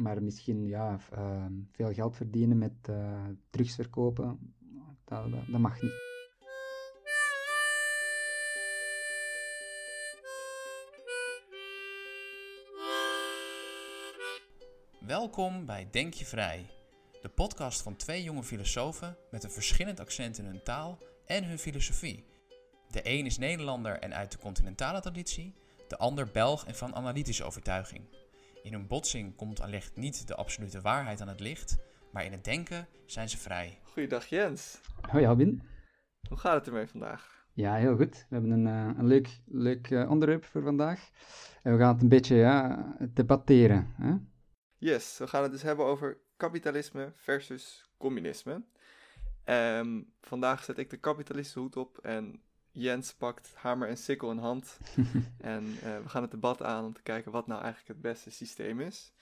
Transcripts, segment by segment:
maar misschien ja, ehm, veel geld verdienen met uh, drugs verkopen, dat, dat, dat mag niet. Welkom bij Denk je Vrij, de podcast van twee jonge filosofen met een verschillend accent in hun taal en hun filosofie. De een is Nederlander en uit de continentale traditie, de ander Belg en van analytische overtuiging. In hun botsing komt allicht niet de absolute waarheid aan het licht, maar in het denken zijn ze vrij. Goeiedag Jens. Hoi Albin. Hoe gaat het ermee vandaag? Ja, heel goed. We hebben een, uh, een leuk, leuk uh, onderwerp voor vandaag. En we gaan het een beetje ja, debatteren. Hè? Yes, we gaan het dus hebben over kapitalisme versus communisme. Um, vandaag zet ik de kapitalistische hoed op en Jens pakt hamer en sikkel in hand. en uh, we gaan het debat aan om te kijken wat nou eigenlijk het beste systeem is.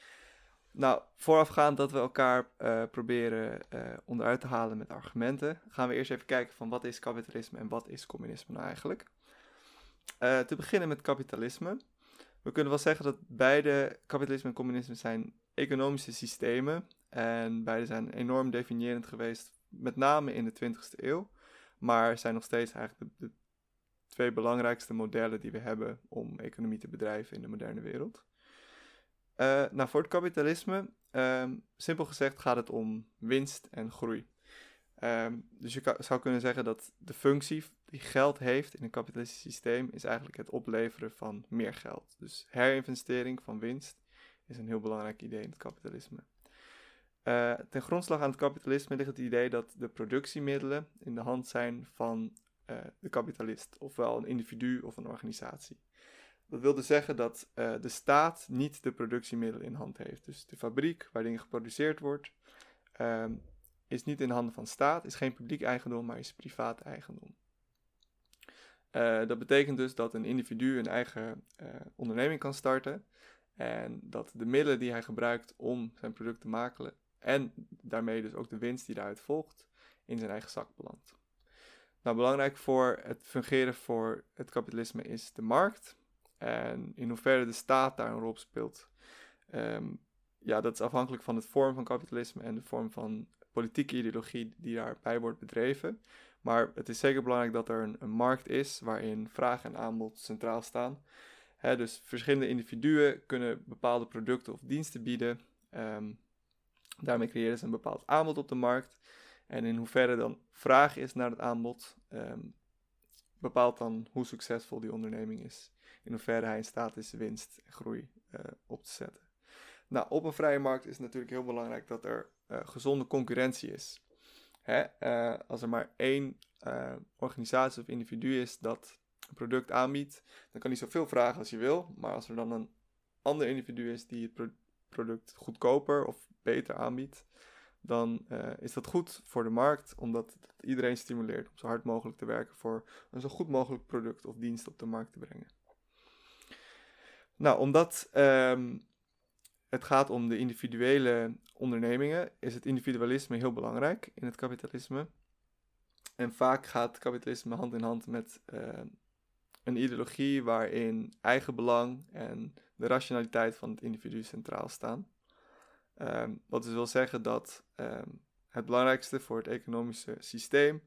Nou, voorafgaand dat we elkaar uh, proberen uh, onderuit te halen met argumenten, gaan we eerst even kijken van wat is kapitalisme en wat is communisme nou eigenlijk. te beginnen met kapitalisme. We kunnen wel zeggen dat beide kapitalisme en communisme zijn economische systemen en beide zijn enorm definiërend geweest, met name in de 20e eeuw. Maar zijn nog steeds eigenlijk de, de, twee belangrijkste modellen die we hebben om economie te bedrijven in de moderne wereld. Uh, nou, voor het kapitalisme, um, simpel gezegd, gaat het om winst en groei. Um, dus je zou kunnen zeggen dat de functie die geld heeft in een kapitalistisch systeem is eigenlijk het opleveren van meer geld. Dus herinvestering van winst is een heel belangrijk idee in het kapitalisme. Uh, ten grondslag aan het kapitalisme ligt het idee dat de productiemiddelen in de hand zijn van uh, de kapitalist, ofwel een individu of een organisatie. Dat wil dus zeggen dat uh, de staat niet de productiemiddelen in hand heeft. Dus de fabriek waar dingen geproduceerd wordt, um, is niet in handen van staat, is geen publiek eigendom, maar is privaat eigendom. dat betekent dus dat een individu een eigen onderneming kan starten en dat de middelen die hij gebruikt om zijn product te maken en daarmee dus ook de winst die daaruit volgt in zijn eigen zak belandt. Nou, belangrijk voor het fungeren voor het kapitalisme is de markt. En in hoeverre de staat daar een rol speelt, um, ja, dat is afhankelijk van het vorm van kapitalisme en de vorm van politieke ideologie die daarbij wordt bedreven. Maar het is zeker belangrijk dat er een, markt is waarin vraag en aanbod centraal staan. dus verschillende individuen kunnen bepaalde producten of diensten bieden. Um, Daarmee creëren ze een bepaald aanbod op de markt. En in hoeverre dan vraag is naar het aanbod, um, bepaalt dan hoe succesvol die onderneming is. In hoeverre hij in staat is winst en groei uh, op te zetten. Nou, op een vrije markt is het natuurlijk heel belangrijk dat er uh, gezonde concurrentie is. Hè? Uh, als er maar één organisatie of individu is dat een product aanbiedt, dan kan hij zoveel vragen als je wil. Maar als er dan een ander individu is die het pro product goedkoper of beter aanbiedt, dan uh, is dat goed voor de markt, omdat het iedereen stimuleert om zo hard mogelijk te werken voor een zo goed mogelijk product of dienst op de markt te brengen. Nou, omdat um, het gaat om de individuele ondernemingen, is het individualisme heel belangrijk in het kapitalisme. En vaak gaat kapitalisme hand in hand met uh, een ideologie waarin eigenbelang en de rationaliteit van het individu centraal staan. Um, wat wil zeggen dat um, het belangrijkste voor het economische systeem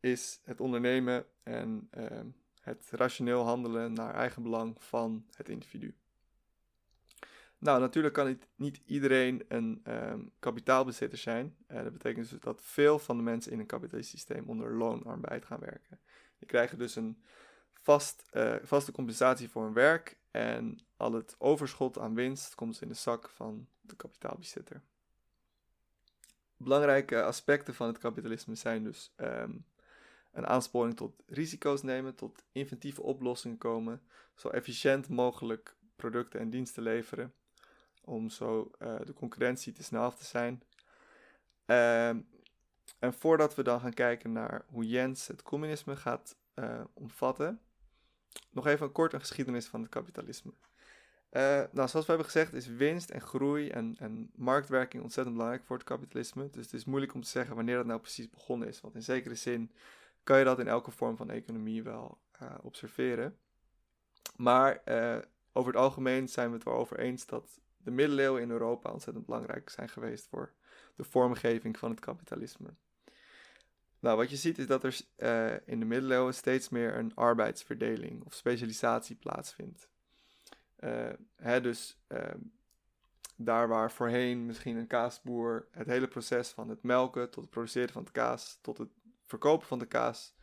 is het ondernemen en um, het rationeel handelen naar eigen belang van het individu. Nou, natuurlijk kan niet, iedereen een kapitaalbezitter zijn. Uh, dat betekent dus dat veel van de mensen in een kapitalistisch systeem onder loonarbeid gaan werken. Die krijgen dus een vast, uh, vaste compensatie voor hun werk en al het overschot aan winst komt in de zak van de kapitaalbezitter. Belangrijke aspecten van het kapitalisme zijn dus um, een aansporing tot risico's nemen, tot inventieve oplossingen komen, zo efficiënt mogelijk producten en diensten leveren, om zo uh, de concurrentie te snel af te zijn. Um, en voordat we dan gaan kijken naar hoe Jens het communisme gaat uh, omvatten, nog even een kort een geschiedenis van het kapitalisme. Uh, nou, zoals we hebben gezegd, is winst en groei en, en marktwerking ontzettend belangrijk voor het kapitalisme. Dus het is moeilijk om te zeggen wanneer dat nou precies begonnen is. Want in zekere zin kan je dat in elke vorm van economie wel uh, observeren. Maar uh, over het algemeen zijn we het wel over eens dat de middeleeuwen in Europa ontzettend belangrijk zijn geweest voor de vormgeving van het kapitalisme. Nou, wat je ziet is dat er in de middeleeuwen steeds meer een arbeidsverdeling of specialisatie plaatsvindt. Uh, hè, dus uh, daar waar voorheen misschien een kaasboer het hele proces van het melken tot het produceren van het kaas tot het verkopen van de kaas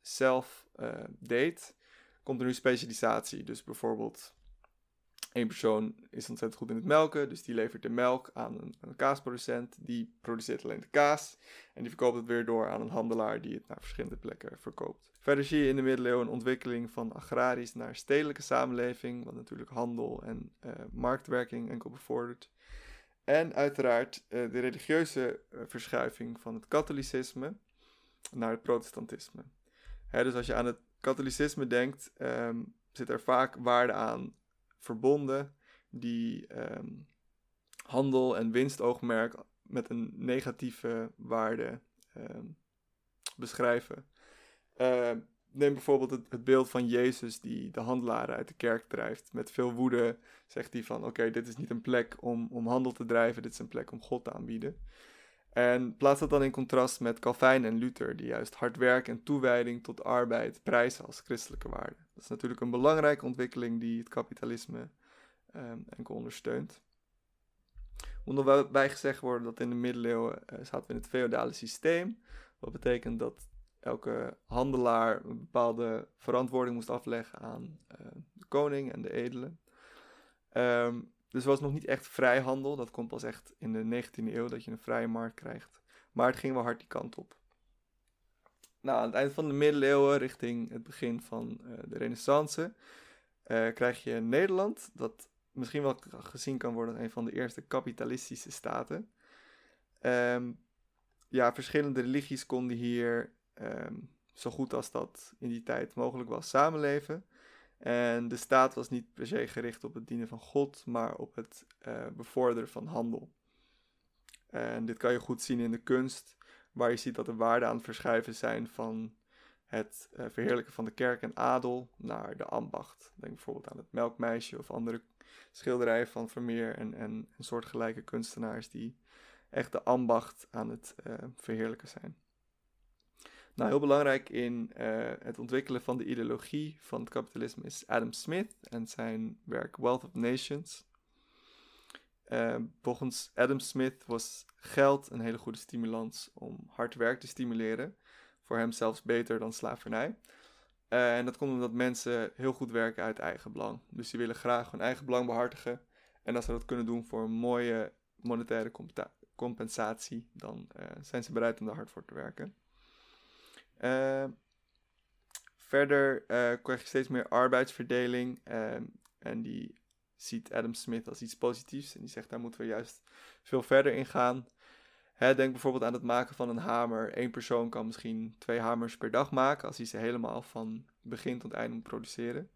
zelf deed, komt er nu specialisatie. Dus bijvoorbeeld Eén persoon is ontzettend goed in het melken, dus die levert de melk aan een, een, kaasproducent. Die produceert alleen de kaas en die verkoopt het weer door aan een handelaar die het naar verschillende plekken verkoopt. Verder zie je in de middeleeuwen een ontwikkeling van agrarisch naar stedelijke samenleving, wat natuurlijk handel en uh, marktwerking enkel bevordert. En uiteraard uh, de religieuze uh, verschuiving van het katholicisme naar het protestantisme. Hè, dus als je aan het katholicisme denkt, um, zit er vaak waarde aan verbonden die ehm, handel en winstoogmerk met een negatieve waarde ehm, beschrijven. Uh, neem bijvoorbeeld het, het, beeld van Jezus die de handelaren uit de kerk drijft. Met veel woede zegt hij van oké, dit is niet een plek om, om handel te drijven, dit is een plek om God te aanbieden. En plaats dat dan in contrast met Calvijn en Luther, die juist hard werk en toewijding tot arbeid prijzen als christelijke waarde. Dat is natuurlijk een belangrijke ontwikkeling die het kapitalisme um, enkel ondersteunt. Moet nog bij gezegd worden dat in de middeleeuwen uh, zaten we in het feodale systeem. Wat betekent dat elke handelaar een bepaalde verantwoording moest afleggen aan uh, de koning en de edelen. Um, dus het was nog niet echt vrijhandel. Dat komt pas echt in de 19e eeuw dat je een vrije markt krijgt. Maar het ging wel hard die kant op. Nou, aan het eind van de middeleeuwen, richting het begin van uh, de renaissance, uh, krijg je Nederland, dat misschien wel gezien kan worden als een van de eerste kapitalistische staten. Um, ja, verschillende religies konden hier, um, zo goed als dat in die tijd mogelijk was, samenleven. En de staat was niet per se gericht op het dienen van God, maar op het uh, bevorderen van handel. En dit kan je goed zien in de kunst, waar je ziet dat de waarden aan het verschuiven zijn van het uh, verheerlijken van de kerk en adel naar de ambacht. Denk bijvoorbeeld aan het Melkmeisje of andere schilderijen van Vermeer en, en, en soortgelijke kunstenaars die echt de ambacht aan het uh, verheerlijken zijn. Nou, heel belangrijk in uh, het ontwikkelen van de ideologie van het kapitalisme is Adam Smith en zijn werk Wealth of Nations. Uh, volgens Adam Smith was geld een hele goede stimulans om hard werk te stimuleren. Voor hem zelfs beter dan slavernij. Uh, en dat komt omdat mensen heel goed werken uit eigen belang. Dus die willen graag hun eigen belang behartigen. En als ze dat kunnen doen voor een mooie monetaire compensatie, dan zijn ze bereid om daar hard voor te werken. Uh, verder uh, krijg je steeds meer arbeidsverdeling. Uh, en die ziet Adam Smith als iets positiefs. En die zegt daar moeten we juist veel verder in gaan. Hè, denk bijvoorbeeld aan het maken van een hamer. Eén persoon kan misschien twee hamers per dag maken als hij ze helemaal van begin tot einde moet produceren.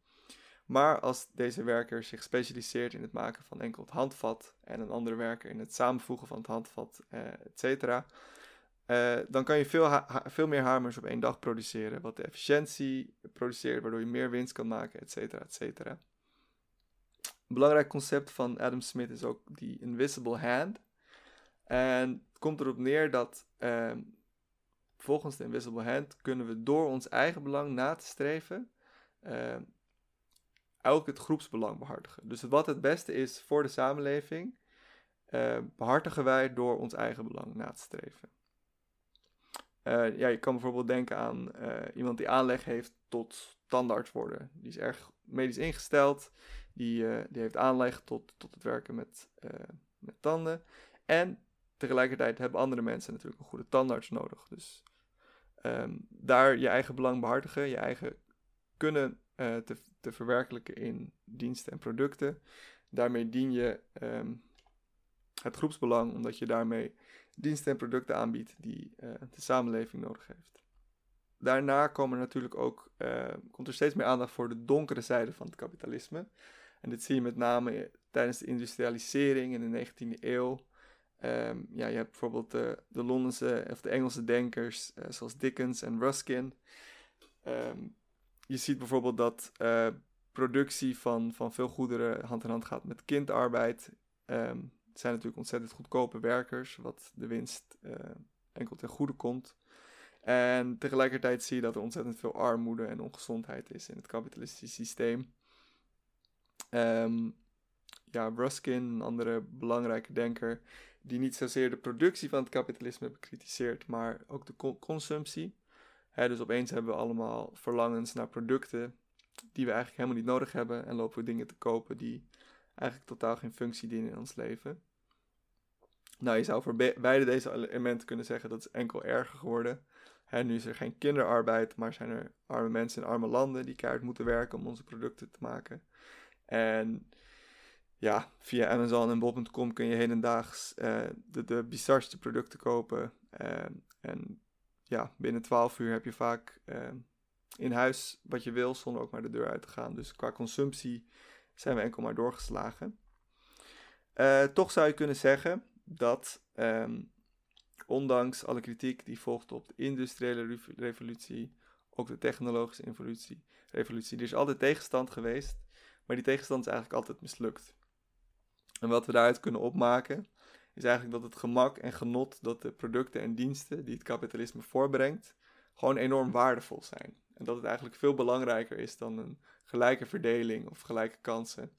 Maar als deze werker zich specialiseert in het maken van enkel het handvat en een andere werker in het samenvoegen van het handvat, et cetera, uh, dan kan je veel, veel meer hamers op één dag produceren, wat de efficiëntie produceert, waardoor je meer winst kan maken, et cetera, et cetera. Een belangrijk concept van Adam Smith is ook die invisible hand. En het komt erop neer dat uh, volgens de invisible hand kunnen we door ons eigen belang na te streven uh, ook het groepsbelang behartigen. Dus wat het beste is voor de samenleving, uh, behartigen wij door ons eigen belang na te streven. Uh, ja, je kan bijvoorbeeld denken aan uh, iemand die aanleg heeft tot tandarts worden. Die is erg medisch ingesteld. Die, uh, die heeft aanleg tot, tot het werken met, met tanden. En tegelijkertijd hebben andere mensen natuurlijk een goede tandarts nodig. Dus um, daar je eigen belang behartigen, je eigen kunnen te, te verwerkelijken in diensten en producten. Daarmee dien je um, het groepsbelang, omdat je daarmee diensten en producten aanbiedt die uh, de samenleving nodig heeft. Daarna komen natuurlijk ook, uh, komt er steeds meer aandacht voor de donkere zijde van het kapitalisme. En dit zie je met name tijdens de industrialisering in de 19e eeuw. Um, ja, je hebt bijvoorbeeld de, de Londense of de Engelse denkers zoals Dickens en Ruskin. Um, je ziet bijvoorbeeld dat productie van, van veel goederen hand in hand gaat met kindarbeid. Ehm, het zijn natuurlijk ontzettend goedkope werkers, wat de winst uh, enkel ten goede komt. En tegelijkertijd zie je dat er ontzettend veel armoede en ongezondheid is in het kapitalistische systeem. Um, ja, Ruskin, een andere belangrijke denker, die niet zozeer de productie van het kapitalisme bekritiseert, maar ook de consumptie. dus opeens hebben we allemaal verlangens naar producten die we eigenlijk helemaal niet nodig hebben en lopen we dingen te kopen die eigenlijk totaal geen functie dienen in ons leven. Nou, je zou voor beide deze elementen kunnen zeggen dat is enkel erger geworden. nu is er geen kinderarbeid, maar zijn er arme mensen in arme landen die keihard moeten werken om onze producten te maken. En ja, via Amazon en Bob.com kun je hedendaags uh, de, de bizarste producten kopen. Uh, en ja, binnen 12 uur heb je vaak uh, in huis wat je wil, zonder ook maar de deur uit te gaan. Dus qua consumptie zijn we enkel maar doorgeslagen. toch zou je kunnen zeggen dat, um, ondanks alle kritiek die volgt op de industriële revolutie, ook de technologische revolutie, revolutie, er is altijd tegenstand geweest, maar die tegenstand is eigenlijk altijd mislukt. En wat we daaruit kunnen opmaken, is eigenlijk dat het gemak en genot dat de producten en diensten die het kapitalisme voorbrengt, gewoon enorm waardevol zijn. En dat het eigenlijk veel belangrijker is dan een gelijke verdeling of gelijke kansen,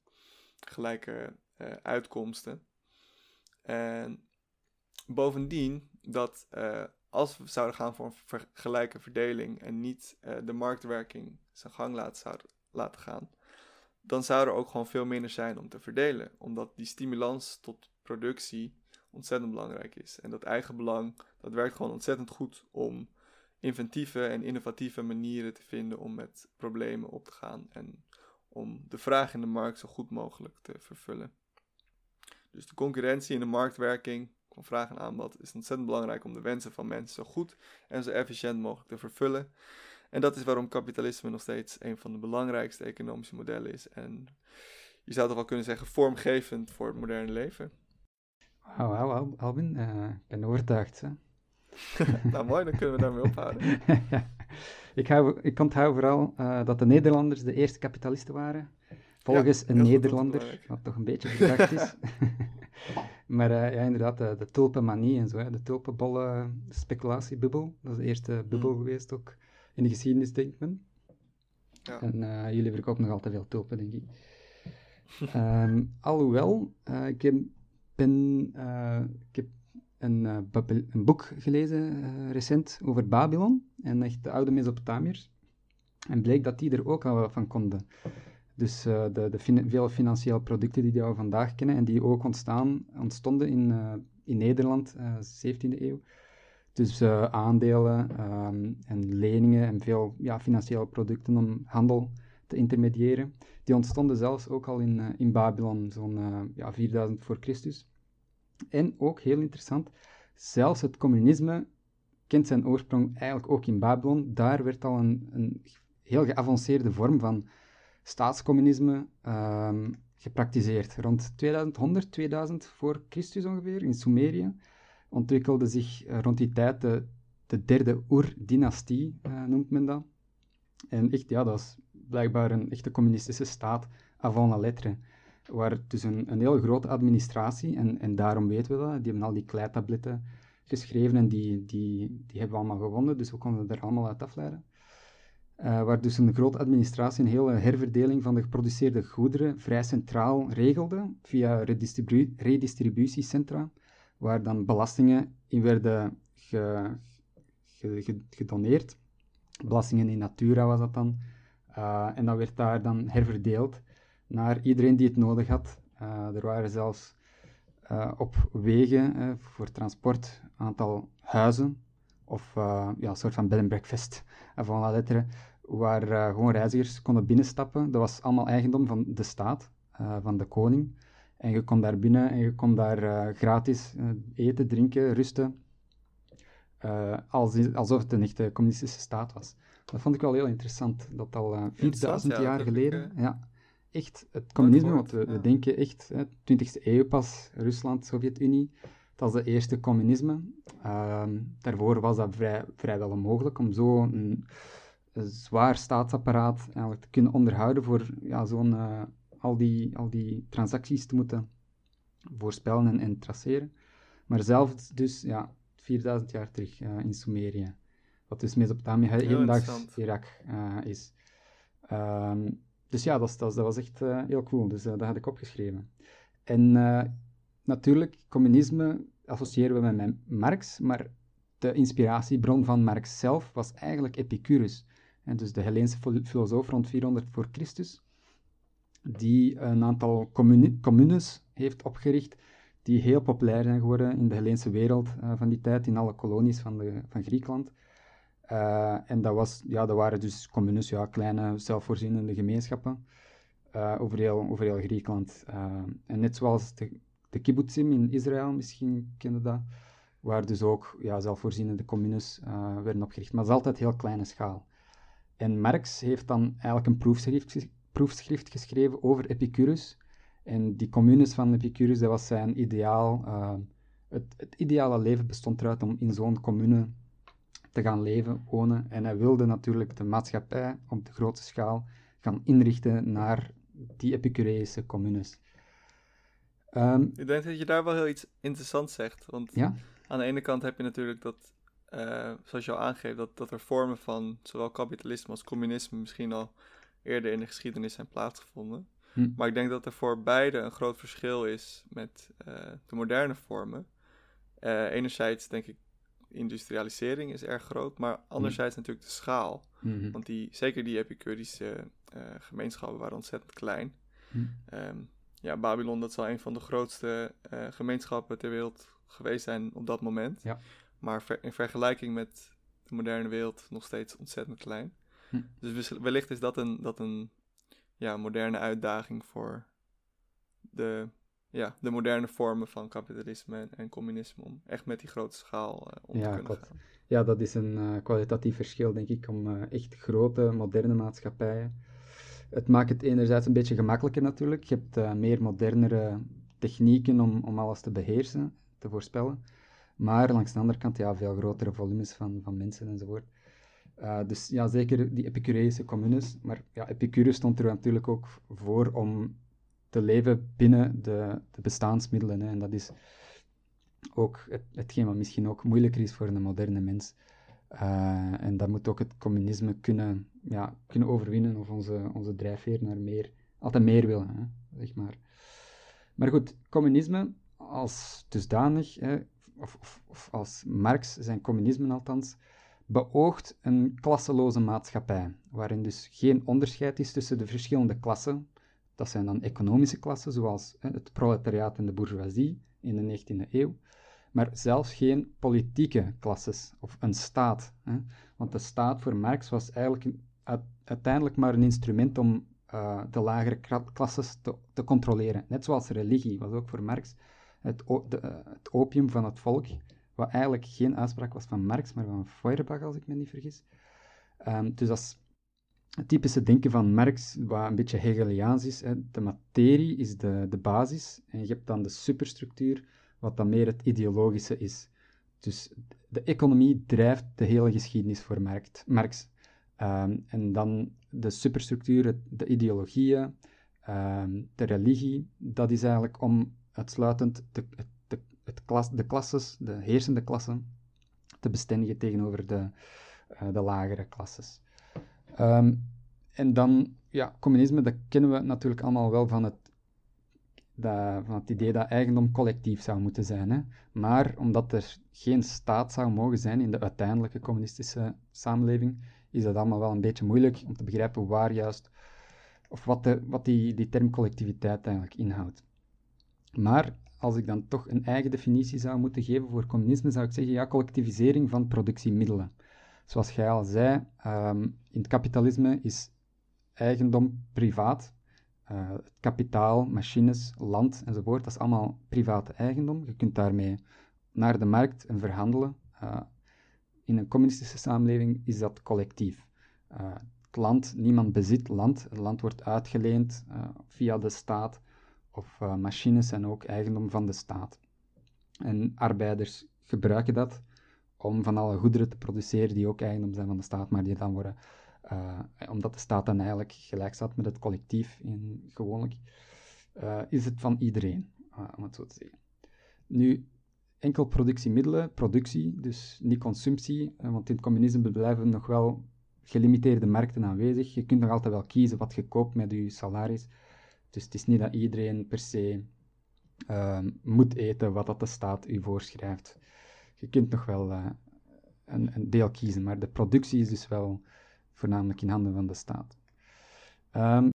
gelijke uh, uitkomsten. En bovendien dat uh, als we zouden gaan voor een gelijke verdeling en niet uh, de marktwerking zijn gang laten, laten gaan, dan zou er ook gewoon veel minder zijn om te verdelen. Omdat die stimulans tot productie ontzettend belangrijk is. En dat eigen belang, dat werkt gewoon ontzettend goed om inventieve en innovatieve manieren te vinden om met problemen op te gaan en om de vraag in de markt zo goed mogelijk te vervullen. Dus de concurrentie in de marktwerking van vraag en aanbod is ontzettend belangrijk om de wensen van mensen zo goed en zo efficiënt mogelijk te vervullen. En dat is waarom kapitalisme nog steeds een van de belangrijkste economische modellen is. En je zou toch wel kunnen zeggen vormgevend voor het moderne leven. Wauw, Albin, uh, ik ben overtuigd. Hè? nou mooi, dan kunnen we daarmee ophouden. ik, hou, ik onthoud vooral uh, dat de Nederlanders de eerste kapitalisten waren. Volgens een Nederlander, wat toch een beetje verdacht is. maar uh, ja, inderdaad, de, de tulpenmanie en zo, hè, de tulpenbollen speculatiebubbel, dat is de eerste bubbel mm. geweest ook in de geschiedenis, denkt men. Ja. En uh, jullie verkopen nog altijd veel tulpen, denk ik. um, alhoewel, ik heb, ben, ik heb een, een, boek gelezen recent over Babylon en echt de oude Mesopotamiërs. En bleek dat die er ook al van konden. Dus de, de fin vele financiële producten die we vandaag kennen en die ook ontstaan, ontstonden in, in Nederland, 17e eeuw, dus uh, aandelen um, en leningen en veel ja, financiële producten om handel te intermediëren. Die ontstonden zelfs ook al in, uh, in Babylon, zo'n uh, ja, 4000 voor Christus. En ook heel interessant, zelfs het communisme kent zijn oorsprong eigenlijk ook in Babylon. Daar werd al een, een heel geavanceerde vorm van staatscommunisme um, gepraktiseerd. Rond 2100, 2000 voor Christus ongeveer, in Sumerië ontwikkelde zich eh, rond die tijd de, de derde Ur-dynastie, uh, noemt men dat. En echt, ja, dat is blijkbaar een echte communistische staat avant la lettre. Waar dus een, een heel grote administratie, en, en daarom weten we dat, die hebben al die kleitabletten geschreven en die, die, die hebben we allemaal gewonnen, dus we konden er allemaal uit afleiden. Uh, waar dus een grote administratie een hele herverdeling van de geproduceerde goederen vrij centraal regelde via redistribu redistributiecentra waar dan belastingen in werden ge, gedoneerd. Belastingen in natura was dat dan. Uh, en dat werd daar dan herverdeeld naar iedereen die het nodig had. Uh, er waren zelfs uh, op wegen voor transport een aantal huizen of ja, een soort van bed and breakfast van la lettre, waar gewoon reizigers konden binnenstappen. Dat was allemaal eigendom van de staat, van de koning. En je kon daar binnen en je kon daar gratis eten, drinken, rusten. Uh, als, alsof het een echte communistische staat was. Dat vond ik wel heel interessant. Dat al 4000 jaar geleden, ik, ja, echt het communisme, want we, we denken echt, hè, 20e eeuw pas, Rusland, Sovjet-Unie, dat was de eerste communisme. Ehm, daarvoor was dat vrij, vrijwel onmogelijk om zo een, een zwaar staatsapparaat eigenlijk te kunnen onderhouden voor ja, zo'n, al, die, al die transacties te moeten voorspellen en, en traceren. Maar zelf dus, ja, 4000 jaar terug in Sumerië. Wat dus Mesopotamië hedendags Irak is. Ehm, dus ja, dat, dat, was echt heel cool. Dus dat had ik opgeschreven. En natuurlijk, communisme associëren we met Marx, maar de inspiratiebron van Marx zelf was eigenlijk Epicurus. En dus de Helleense filosoof rond 400 voor Christus, die een aantal communes heeft opgericht die heel populair zijn geworden in de Helleense wereld van die tijd, in alle kolonies van, de, van Griekenland. Uh, en dat, was, ja, dat waren dus communes, ja, kleine zelfvoorzienende gemeenschappen uh, over, heel, Griekenland. en net zoals de, de kibbutzim in Israël, misschien kennen dat, waar dus ook ja, zelfvoorzienende communes werden opgericht. Maar dat is altijd heel kleine schaal. En Marx heeft dan eigenlijk een proefschrift, proefschrift geschreven over Epicurus. En die communes van Epicurus, dat was zijn ideaal. Het, het, ideale leven bestond eruit om in zo'n commune te gaan leven, wonen. En hij wilde natuurlijk de maatschappij op de grote schaal gaan inrichten naar die Epicureïsche communes. Um, ik denk dat je daar wel heel iets interessants zegt. Want ja? aan de ene kant heb je natuurlijk dat, uh, zoals je al aangeeft, dat, dat er vormen van zowel kapitalisme als communisme misschien al eerder in de geschiedenis zijn plaatsgevonden. Hm. Maar ik denk dat er voor beide een groot verschil is met uh, de moderne vormen. Uh, enerzijds denk ik, industrialisering is erg groot, maar anderzijds natuurlijk de schaal. Hm. Want die, zeker die epicurische gemeenschappen waren ontzettend klein. Um, ja, Babylon, dat zal een van de grootste uh, gemeenschappen ter wereld geweest zijn op dat moment. Ja. Maar in vergelijking met de moderne wereld nog steeds ontzettend klein. Hm. Dus wellicht is dat een, dat een ja, moderne uitdaging voor de, ja, de moderne vormen van kapitalisme en, communisme. Om echt met die grote schaal uh, om ja, te kunnen gaan. Ja, dat is een uh, kwalitatief verschil, denk ik, om echt grote, moderne maatschappijen het maakt het enerzijds een beetje gemakkelijker natuurlijk. Je hebt meer modernere technieken om, om alles te beheersen, te voorspellen. Maar langs de andere kant, ja, veel grotere volumes van, van mensen enzovoort. Dus ja, zeker die Epicureïsche communes. Maar ja, Epicurus stond er natuurlijk ook voor om te leven binnen de, de bestaansmiddelen. Hè. En dat is ook het, hetgeen wat misschien ook moeilijker is voor een moderne mens. Uh, en dat moet ook het communisme kunnen, ja, kunnen overwinnen of onze, onze drijfveer naar meer, altijd meer willen, hè, zeg maar. Maar goed, communisme als dusdanig, hè, of, of, of, als Marx zijn communisme althans, beoogt een klasseloze maatschappij, waarin dus geen onderscheid is tussen de verschillende klassen. Dat zijn dan economische klassen, zoals het proletariaat en de bourgeoisie in de 19e eeuw maar zelfs geen politieke klasses of een staat. Want de staat voor Marx was eigenlijk uiteindelijk maar een instrument om uh, de lagere klasses te, te, controleren. Net zoals religie was ook voor Marx het, de, uh, het, opium van het volk, wat eigenlijk geen uitspraak was van Marx, maar van Feuerbach, als ik me niet vergis. Um, dus dat is het typische denken van Marx, wat een beetje Hegeliaans is. Hè. De materie is de, de basis en je hebt dan de superstructuur wat dan meer het ideologische is. Dus de economie drijft de hele geschiedenis voor Marx. Ehm, en dan de superstructuur, de ideologieën, um, de religie, dat is eigenlijk om uitsluitend de, de, het klas, de klasses, de heersende klassen, te bestendigen tegenover de, uh, de lagere klasses. Um, en dan, ja, communisme, dat kennen we natuurlijk allemaal wel van het dat, van het idee dat eigendom collectief zou moeten zijn. Hè. Maar omdat er geen staat zou mogen zijn in de uiteindelijke communistische samenleving, is dat allemaal wel een beetje moeilijk om te begrijpen waar juist, of wat, de, wat die, die term collectiviteit eigenlijk inhoudt. Maar als ik dan toch een eigen definitie zou moeten geven voor communisme, zou ik zeggen, ja, collectivisering van productiemiddelen. Zoals jij al zei, um, in het kapitalisme is eigendom privaat, uh, kapitaal, machines, land enzovoort, dat is allemaal private eigendom. Je kunt daarmee naar de markt en verhandelen. Uh, in een communistische samenleving is dat collectief. Uh, het land, niemand bezit land. Het land wordt uitgeleend via de staat. Of machines zijn ook eigendom van de staat. En arbeiders gebruiken dat om van alle goederen te produceren die ook eigendom zijn van de staat, maar die dan worden omdat de staat dan eigenlijk gelijk staat met het collectief in, gewoonlijk, is het van iedereen, om het zo te zeggen. Nu, enkel productiemiddelen, productie, dus niet consumptie, want in het communisme blijven nog wel gelimiteerde markten aanwezig. Je kunt nog altijd wel kiezen wat je koopt met je salaris. Dus het is niet dat iedereen per se moet eten wat dat de staat u voorschrijft. Je kunt nog wel uh, een, een, deel kiezen, maar de productie is dus wel voornamelijk in handen van de staat. Um,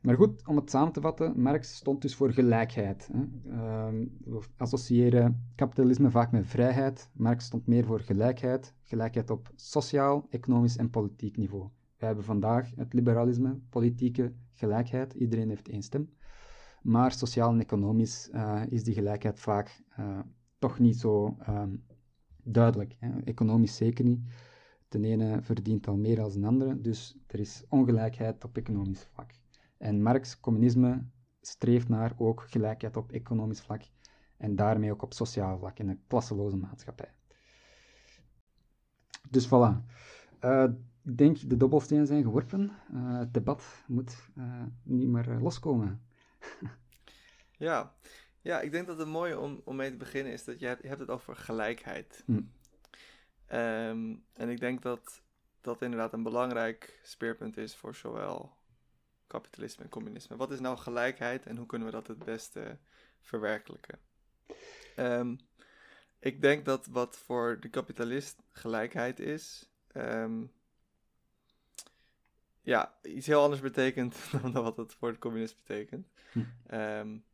maar goed, om het samen te vatten, Marx stond dus voor gelijkheid. Hè. Ehm, we associëren kapitalisme vaak met vrijheid. Marx stond meer voor gelijkheid. Gelijkheid op sociaal, economisch en politiek niveau. We hebben vandaag het liberalisme, politieke gelijkheid. Iedereen heeft één stem. Maar sociaal en economisch uh, is die gelijkheid vaak uh, toch niet zo um, duidelijk. Hè. Economisch zeker niet. De ene verdient al meer dan de andere, dus er is ongelijkheid op economisch vlak. En Marx, communisme, streeft naar ook gelijkheid op economisch vlak en daarmee ook op sociaal vlak in een klasseloze maatschappij. Dus voilà. Uh, ik denk de dobbelstenen zijn geworpen. Uh, het debat moet uh, niet meer loskomen. ja. Ja, ik denk dat het mooie om, om mee te beginnen is dat je hebt, je hebt het over gelijkheid. Hm. Um, en ik denk dat dat inderdaad een belangrijk speerpunt is voor zowel kapitalisme en communisme. Wat is nou gelijkheid en hoe kunnen we dat het beste verwerkelijken? Um, ik denk dat wat voor de kapitalist gelijkheid is, um, ja, iets heel anders betekent dan wat het voor de communist betekent. Hm. Um,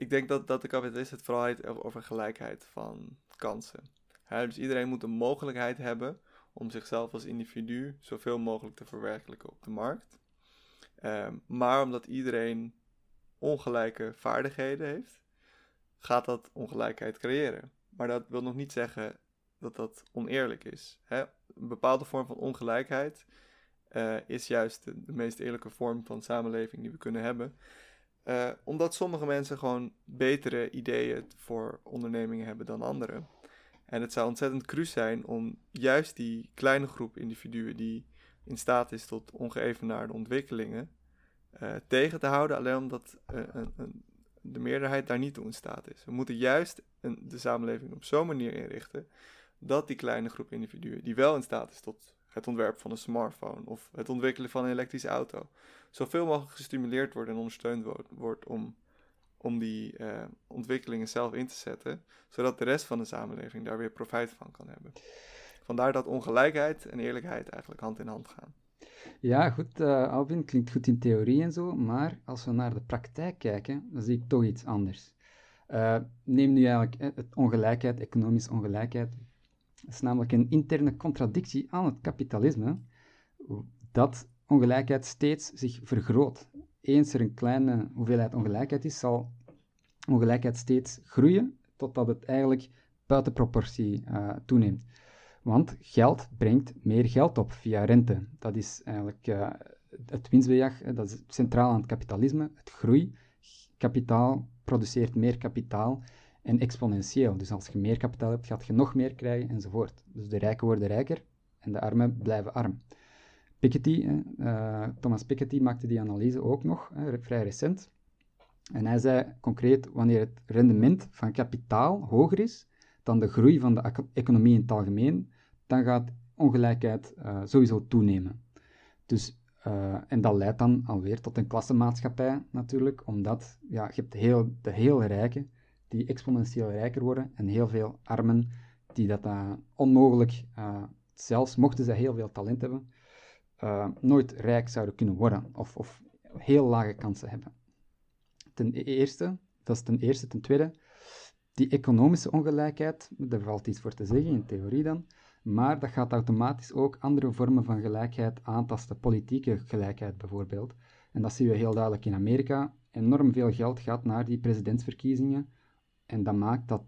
ik denk dat, dat de kapitalist het vooral heeft over gelijkheid van kansen. dus iedereen moet een mogelijkheid hebben om zichzelf als individu zoveel mogelijk te verwerkelijken op de markt. Ehm, maar omdat iedereen ongelijke vaardigheden heeft, gaat dat ongelijkheid creëren. Maar dat wil nog niet zeggen dat dat oneerlijk is. Een bepaalde vorm van ongelijkheid uh, is juist de, meest eerlijke vorm van samenleving die we kunnen hebben. Uh, omdat sommige mensen gewoon betere ideeën voor ondernemingen hebben dan anderen. En het zou ontzettend cru zijn om juist die kleine groep individuen die in staat is tot ongeëvenaarde ontwikkelingen uh, tegen te houden, alleen omdat een, een, de meerderheid daar niet toe in staat is. We moeten juist een, de samenleving op zo'n manier inrichten dat die kleine groep individuen, die wel in staat is tot het ontwerp van een smartphone of het ontwikkelen van een elektrische auto, zoveel mogelijk gestimuleerd wordt en ondersteund wordt, om, om die uh, ontwikkelingen zelf in te zetten, zodat de rest van de samenleving daar weer profijt van kan hebben. Vandaar dat ongelijkheid en eerlijkheid eigenlijk hand in hand gaan. Ja, goed, uh, Alvin, klinkt goed in theorie en zo, maar als we naar de praktijk kijken, dan zie ik toch iets anders. Uh, neem nu eigenlijk eh, het ongelijkheid, economische ongelijkheid. Dat is namelijk een interne contradictie aan het kapitalisme, dat ongelijkheid steeds zich vergroot. Eens er een kleine hoeveelheid ongelijkheid is, zal ongelijkheid steeds groeien, totdat het eigenlijk buiten proportie uh, toeneemt. Want geld brengt meer geld op via rente. Dat is eigenlijk uh, het winstbejag, dat is centraal aan het kapitalisme. Het groei, kapitaal produceert meer kapitaal en exponentieel. Dus als je meer kapitaal hebt, gaat je nog meer krijgen enzovoort. Dus de rijken worden rijker en de armen blijven arm. Piketty, uh, Thomas Piketty maakte die analyse ook nog, vrij recent. En hij zei concreet, wanneer het rendement van kapitaal hoger is, dan de groei van de economie in het algemeen, dan gaat ongelijkheid uh, sowieso toenemen. Dus, uh, en dat leidt dan alweer tot een klassenmaatschappij natuurlijk, omdat ja, je hebt heel, de heel rijken die exponentieel rijker worden en heel veel armen die dat uh, onmogelijk, zelfs mochten ze heel veel talent hebben, nooit rijk zouden kunnen worden of, of heel lage kansen hebben. Ten eerste, dat is ten eerste. Ten tweede, die economische ongelijkheid, daar valt iets voor te zeggen in theorie dan, maar dat gaat automatisch ook andere vormen van gelijkheid aantasten, politieke gelijkheid bijvoorbeeld. En dat zien we heel duidelijk in Amerika. Enorm veel geld gaat naar die presidentsverkiezingen en dat maakt dat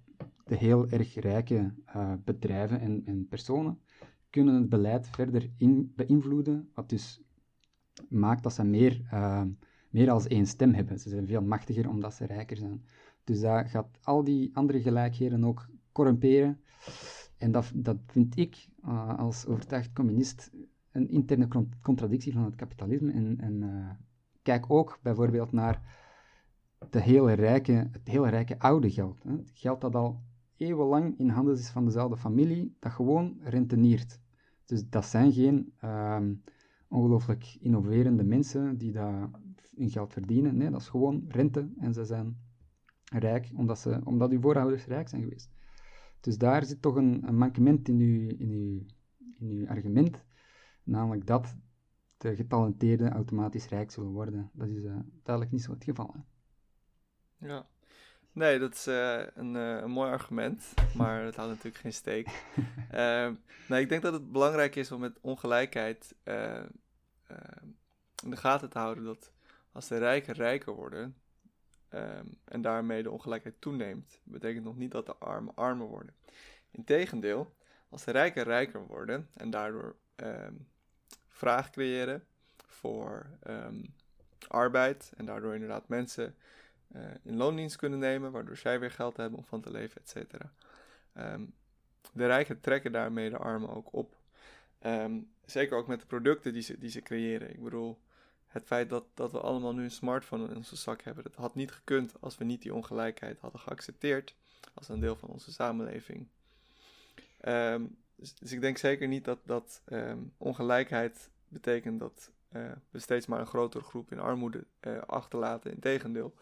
de heel erg rijke uh, bedrijven en, en, personen kunnen het beleid verder in, beïnvloeden, wat dus maakt dat ze meer, uh, meer als één stem hebben. Ze zijn veel machtiger omdat ze rijker zijn. Dus dat gaat al die andere gelijkheden ook corrumperen. En dat, dat vind ik uh, als overtuigd communist een interne contradictie van het kapitalisme. En, en kijk ook bijvoorbeeld naar de hele rijke, het hele rijke oude geld. Hè. Geld dat al eeuwenlang in handen is van dezelfde familie, dat gewoon renteniert. Dus dat zijn geen uh, ongelooflijk innoverende mensen die daar hun geld verdienen. Nee, dat is gewoon rente en ze zijn rijk omdat, ze, omdat uw voorouders rijk zijn geweest. Dus daar zit toch een, een mankement in uw, in, uw, in uw argument, namelijk dat de getalenteerden automatisch rijk zullen worden. Dat is uh, duidelijk niet zo het geval. Ja. Nee, dat is uh, een, uh, een mooi argument, maar dat houdt natuurlijk geen steek. uh, nou, ik denk dat het belangrijk is om met ongelijkheid in de gaten te houden dat als de rijken rijker worden um, en daarmee de ongelijkheid toeneemt, betekent nog niet dat de armen armer worden. Integendeel, als de rijken rijker worden en daardoor um, vraag creëren voor um, arbeid en daardoor inderdaad mensen in loondienst kunnen nemen, waardoor zij weer geld hebben om van te leven, et cetera. Um, de rijken trekken daarmee de armen ook op. Um, zeker ook met de producten die ze, die ze creëren. Ik bedoel, het feit dat, dat we allemaal nu een smartphone in onze zak hebben, dat had niet gekund als we niet die ongelijkheid hadden geaccepteerd als een deel van onze samenleving. Um, dus, dus, ik denk zeker niet dat, dat ongelijkheid betekent dat uh, we steeds maar een grotere groep in armoede uh, achterlaten. Integendeel,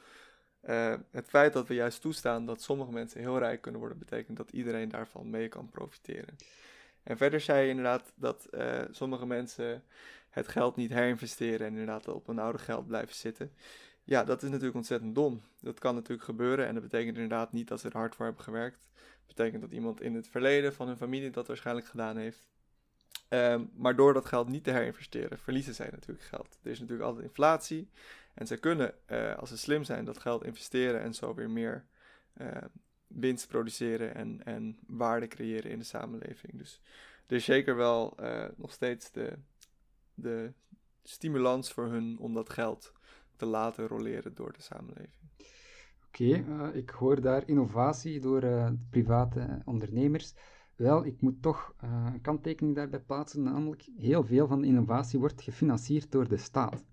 uh, het feit dat we juist toestaan dat sommige mensen heel rijk kunnen worden, betekent dat iedereen daarvan mee kan profiteren. En verder zei je inderdaad dat uh, sommige mensen het geld niet herinvesteren en inderdaad op hun oude geld blijven zitten. Ja, dat is natuurlijk ontzettend dom. Dat kan natuurlijk gebeuren en dat betekent inderdaad niet dat ze er hard voor hebben gewerkt. Dat betekent dat iemand in het verleden van hun familie dat waarschijnlijk gedaan heeft. Um, maar door dat geld niet te herinvesteren, verliezen zij natuurlijk geld. Er is natuurlijk altijd inflatie. En zij kunnen, uh, als ze slim zijn, dat geld investeren en zo weer meer uh, winst produceren en, en waarde creëren in de samenleving. Dus er is zeker wel uh, nog steeds de, de stimulans voor hun om dat geld te laten roleren door de samenleving. Oké, ik hoor daar innovatie door private ondernemers. Wel, ik moet toch een kanttekening daarbij plaatsen, namelijk heel veel van de innovatie wordt gefinancierd door de staat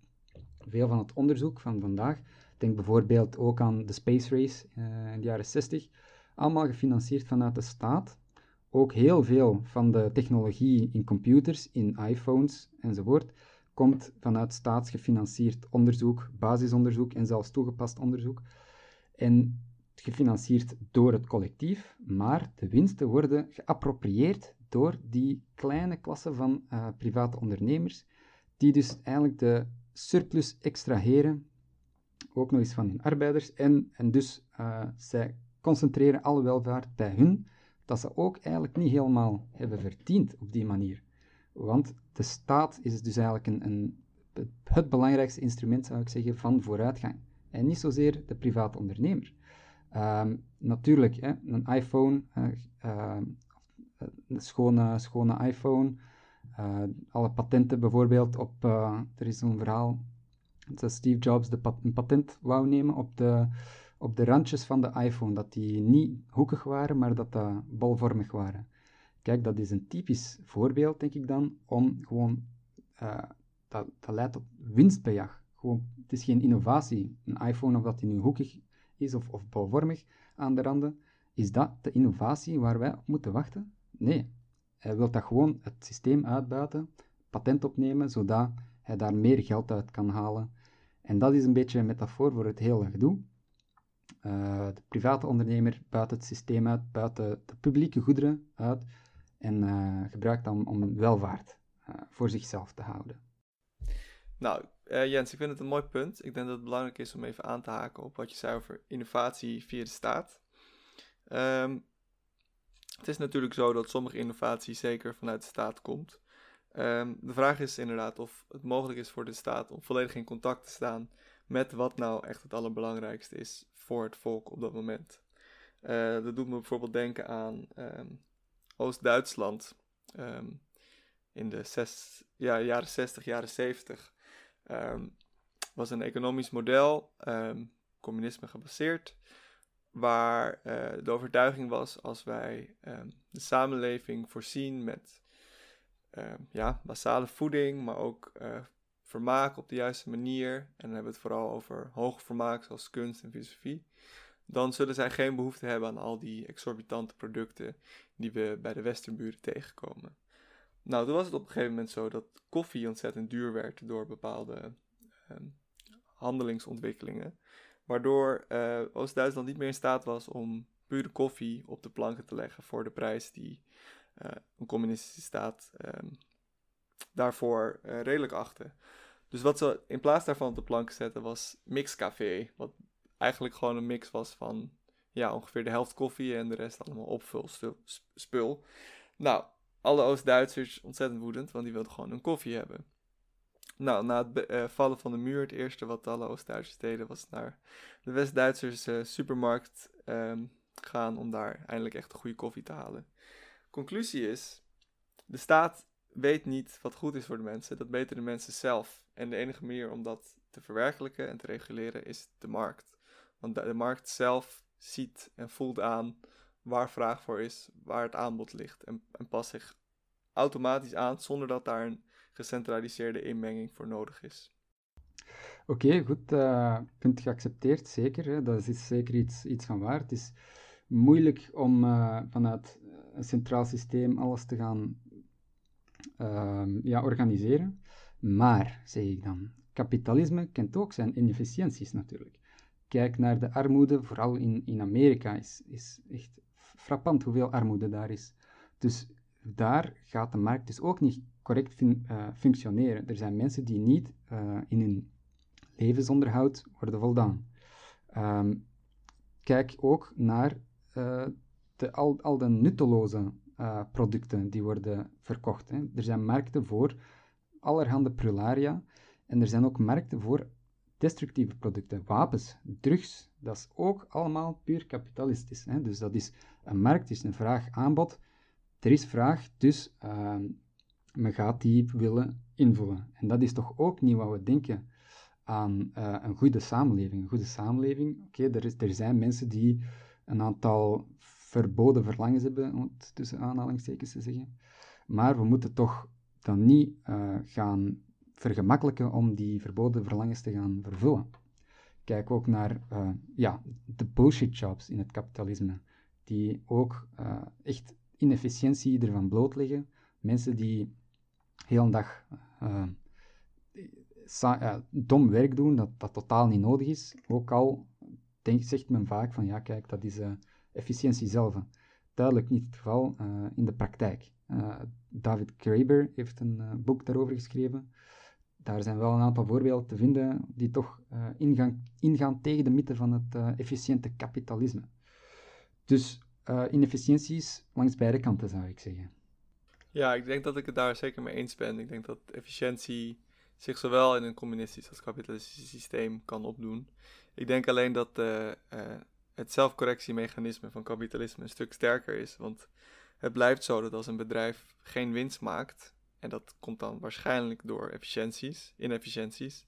veel van het onderzoek van vandaag, denk bijvoorbeeld ook aan de Space Race uh, in de jaren 60, allemaal gefinancierd vanuit de staat. Ook heel veel van de technologie in computers, in iPhones enzovoort, komt vanuit staatsgefinancierd onderzoek, basisonderzoek en zelfs toegepast onderzoek. En gefinancierd door het collectief, maar de winsten worden geapproprieerd door die kleine klasse van uh, private ondernemers, die dus eigenlijk de surplus extraheren, ook nog eens van hun arbeiders, en, en dus uh, zij concentreren alle welvaart bij hun, dat ze ook eigenlijk niet helemaal hebben verdiend op die manier. Want de staat is dus eigenlijk een, een, het belangrijkste instrument, zou ik zeggen, van vooruitgang. En niet zozeer de private ondernemer. Um, natuurlijk, hè, een iPhone, uh, een schone, schone iPhone, uh, alle patenten bijvoorbeeld op, uh, er is zo'n verhaal dat Steve Jobs de een patent wou nemen op de, op de randjes van de iPhone, dat die niet hoekig waren, maar dat dat bolvormig waren. Kijk, dat is een typisch voorbeeld, denk ik dan, om gewoon, dat, dat leidt tot winstbejag. Gewoon, het is geen innovatie. Een iPhone, of dat die nu hoekig is of, of bolvormig aan de randen, is dat de innovatie waar wij op moeten wachten? Nee, hij wil dat gewoon het systeem uitbuiten, patent opnemen, zodat hij daar meer geld uit kan halen. En dat is een beetje een metafoor voor het hele gedoe. Uh, de private ondernemer buit het systeem uit, buiten de publieke goederen uit en uh, gebruikt dan om welvaart uh, voor zichzelf te houden. Nou, Jens, ik vind het een mooi punt. Ik denk dat het belangrijk is om even aan te haken op wat je zei over innovatie via de staat. Um, het is natuurlijk zo dat sommige innovatie zeker vanuit de staat komt. Um, de vraag is inderdaad of het mogelijk is voor de staat om volledig in contact te staan met wat nou echt het allerbelangrijkste is voor het volk op dat moment. Uh, dat doet me bijvoorbeeld denken aan um, Oost-Duitsland um, in de zes, ja, jaren 60, jaren 70. was een economisch model, communisme gebaseerd, waar uh, de overtuiging was als wij um, de samenleving voorzien met ja, basale voeding, maar ook vermaak op de juiste manier, en dan hebben we het vooral over hoge vermaak zoals kunst en filosofie, dan zullen zij geen behoefte hebben aan al die exorbitante producten die we bij de westernburen tegenkomen. Nou, toen was het op een gegeven moment zo dat koffie ontzettend duur werd door bepaalde uh, handelingsontwikkelingen, waardoor uh, Oost-Duitsland niet meer in staat was om pure koffie op de planken te leggen voor de prijs die uh, een communistische staat ehm, daarvoor uh, redelijk achten. Dus wat ze in plaats daarvan op de plank zetten was mixcafé. Wat eigenlijk gewoon een mix was van ja, ongeveer de helft koffie en de rest allemaal opvulspul. Nou, alle Oost-Duitsers ontzettend woedend, want die wilden gewoon een koffie hebben. Nou, na het uh, vallen van de muur, het eerste wat alle Oost-Duitsers deden, was naar de West-Duitsers uh, supermarkt um, gaan om daar eindelijk echt een goede koffie te halen. Conclusie is, de staat weet niet wat goed is voor de mensen. Dat weten de mensen zelf. En de enige manier om dat te verwerkelijken en te reguleren is de markt. Want de, markt zelf ziet en voelt aan waar vraag voor is, waar het aanbod ligt. En, en past zich automatisch aan zonder dat daar een gecentraliseerde inmenging voor nodig is. Oké, goed. Uh, punt geaccepteerd, zeker. Hè. Dat is zeker iets, iets van waar. Het is moeilijk om uh, vanuit een centraal systeem alles te gaan uh, ja, organiseren. Maar, zeg ik dan, kapitalisme kent ook zijn inefficiënties natuurlijk. Kijk naar de armoede, vooral in, in Amerika, is, is echt frappant hoeveel armoede daar is. Dus daar gaat de markt dus ook niet correct uh, functioneren. Er zijn mensen die niet uh, in hun levensonderhoud worden voldaan. Um, kijk ook naar uh, de, al, al de nutteloze producten die worden verkocht. Hè. Er zijn markten voor allerhande prularia en er zijn ook markten voor destructieve producten, wapens, drugs. Dat is ook allemaal puur kapitalistisch. Hè. Dus dat is een markt, is een vraag-aanbod. Er is vraag, dus uh, men gaat die willen invullen. En dat is toch ook niet wat we denken aan uh, een goede samenleving. Een goede samenleving, oké, er, er zijn mensen die een aantal verboden verlangens hebben, om het tussen aanhalingstekens te zeggen. Maar we moeten toch dan niet uh, gaan vergemakkelijken om die verboden verlangens te gaan vervullen. Kijk ook naar uh, ja, de bullshit jobs in het kapitalisme, die ook echt inefficiëntie ervan bloot liggen. Mensen die heel een dag dom werk doen, dat, dat totaal niet nodig is. Ook al denk, zegt men vaak van ja, kijk, dat is efficiëntie zelf. Duidelijk niet het geval uh, in de praktijk. Uh, David Graeber heeft een uh, boek daarover geschreven. Daar zijn wel een aantal voorbeelden te vinden die toch ingaan, ingaan, tegen de mythe van het efficiënte kapitalisme. Dus inefficiënties langs beide kanten zou ik zeggen. Ja, ik denk dat ik het daar zeker mee eens ben. Ik denk dat efficiëntie zich zowel in een communistisch als kapitalistisch systeem kan opdoen. Ik denk alleen dat uh, het zelfcorrectiemechanisme van kapitalisme een stuk sterker is. Want het blijft zo dat als een bedrijf geen winst maakt, en dat komt dan waarschijnlijk door efficiënties, inefficiënties,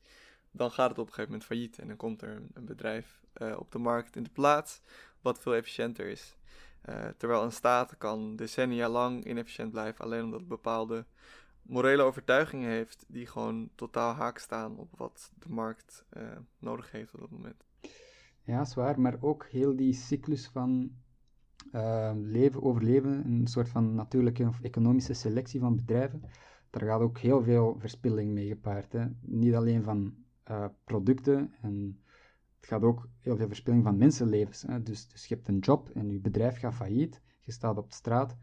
dan gaat het op een gegeven moment failliet. En dan komt er een, bedrijf uh, op de markt in de plaats wat veel efficiënter is. Uh, terwijl een staat kan decennia lang inefficiënt blijven, alleen omdat het bepaalde morele overtuigingen heeft die gewoon totaal haak staan op wat de markt uh, nodig heeft op dat moment. Ja, zwaar, maar ook heel die cyclus van uh, leven, overleven, een soort van natuurlijke of economische selectie van bedrijven. Daar gaat ook heel veel verspilling mee gepaard. Hè. Niet alleen van uh, producten, en het gaat ook heel veel verspilling van mensenlevens. Hè. Dus, dus je hebt een job en je bedrijf gaat failliet, je staat op de straat.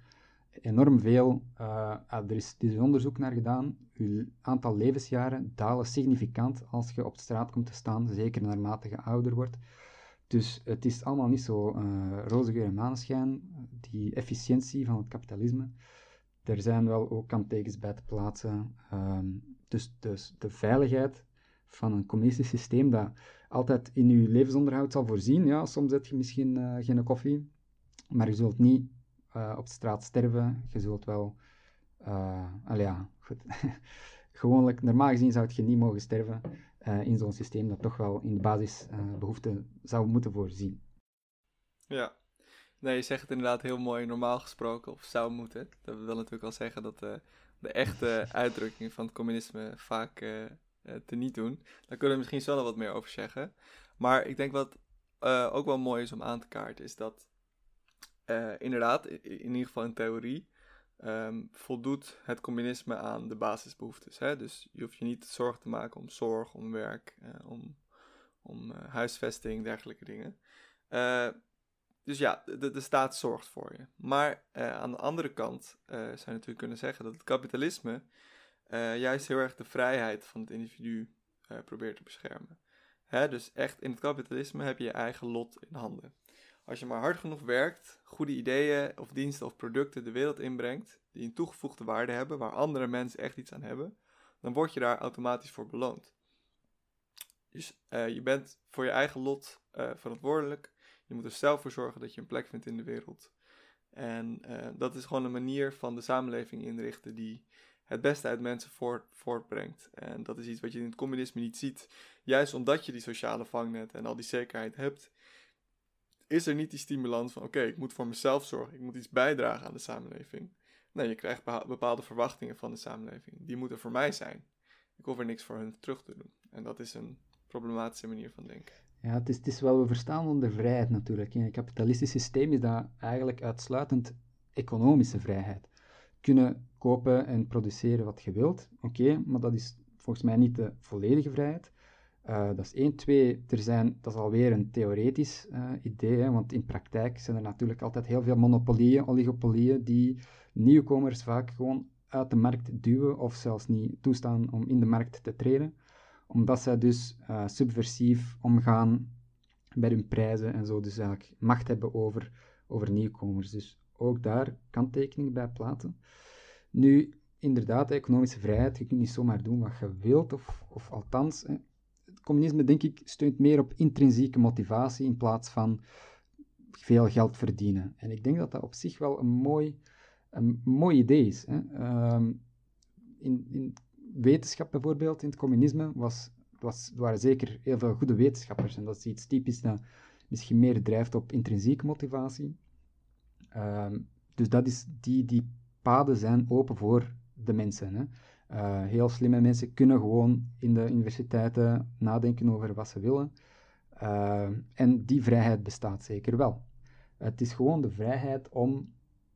Enorm veel, uh, er, is, is onderzoek naar gedaan, je aantal levensjaren dalen significant als je op de straat komt te staan, zeker naarmate je ouder wordt. Dus het is allemaal niet zo uh, roze geur en maneschijn, die efficiëntie van het kapitalisme. Er zijn wel ook kanttekens bij te plaatsen. Ehm, dus, dus de veiligheid van een communistisch systeem dat altijd in je levensonderhoud zal voorzien. Ja, soms heb je misschien uh, geen koffie, maar je zult niet uh, op straat sterven. Je zult wel... Uh, ja, goed. Gewoonlijk, normaal gezien zou je niet mogen sterven. Eh, in zo'n systeem dat toch wel in de basisbehoeften zou moeten voorzien. Ja. Nee, je zegt het inderdaad heel mooi normaal gesproken, of zou moeten. Dat wil natuurlijk al zeggen dat de echte uitdrukking van het communisme vaak te niet doen. Daar kunnen we misschien nog wat meer over zeggen. Maar ik denk wat ook wel mooi is om aan te kaarten, is dat inderdaad, in, ieder geval in theorie, um, voldoet het communisme aan de basisbehoeftes. Hè? Dus je hoeft je niet zorgen te maken om zorg, om werk, om, om huisvesting, dergelijke dingen. Dus ja, de, de staat zorgt voor je. Maar aan de andere kant zou je natuurlijk kunnen zeggen dat het kapitalisme uh, juist heel erg de vrijheid van het individu probeert te beschermen. Hè? Dus echt in het kapitalisme heb je je eigen lot in handen. Als je maar hard genoeg werkt, goede ideeën of diensten of producten de wereld inbrengt, die een toegevoegde waarde hebben, waar andere mensen echt iets aan hebben, dan word je daar automatisch voor beloond. Dus je bent voor je eigen lot verantwoordelijk je moet er zelf voor zorgen dat je een plek vindt in de wereld. En dat is gewoon een manier van de samenleving inrichten die het beste uit mensen voort, voortbrengt. En dat is iets wat je in het communisme niet ziet. Juist omdat je die sociale vangnet en al die zekerheid hebt, is er niet die stimulans van: oké, ik moet voor mezelf zorgen, ik moet iets bijdragen aan de samenleving. Nee, je krijgt bepaalde verwachtingen van de samenleving. Die moeten voor mij zijn. Ik hoef er niks voor hun terug te doen. En dat is een problematische manier van denken. Ja, het is, het is wel, we verstaan onder vrijheid natuurlijk. In een kapitalistisch systeem is dat eigenlijk uitsluitend economische vrijheid. Kunnen kopen en produceren wat je wilt, oké, maar dat is volgens mij niet de volledige vrijheid. Uh, dat is één. Twee, er zijn, dat is alweer een theoretisch uh, idee, want in praktijk zijn er natuurlijk altijd heel veel monopolieën, oligopolieën, die nieuwkomers vaak gewoon uit de markt duwen of zelfs niet toestaan om in de markt te treden omdat zij dus uh, subversief omgaan bij hun prijzen en zo, dus eigenlijk macht hebben over, over nieuwkomers. Dus ook daar kanttekening bij plaatsen. Nu, inderdaad, economische vrijheid, je kunt niet zomaar doen wat je wilt, of, of althans, het communisme, denk ik, steunt meer op intrinsieke motivatie in plaats van veel geld verdienen. En ik denk dat dat op zich wel een mooi, een mooi idee is. Hè. Ehm, in, in wetenschap bijvoorbeeld, in het communisme, was, was, waren zeker heel veel goede wetenschappers. En dat is iets typisch dat misschien meer drijft op intrinsieke motivatie. Ehm, dus dat is, die, die paden zijn open voor de mensen. Hè. Uh, heel slimme mensen kunnen gewoon in de universiteiten nadenken over wat ze willen. Uh, en die vrijheid bestaat zeker wel. Het is gewoon de vrijheid om,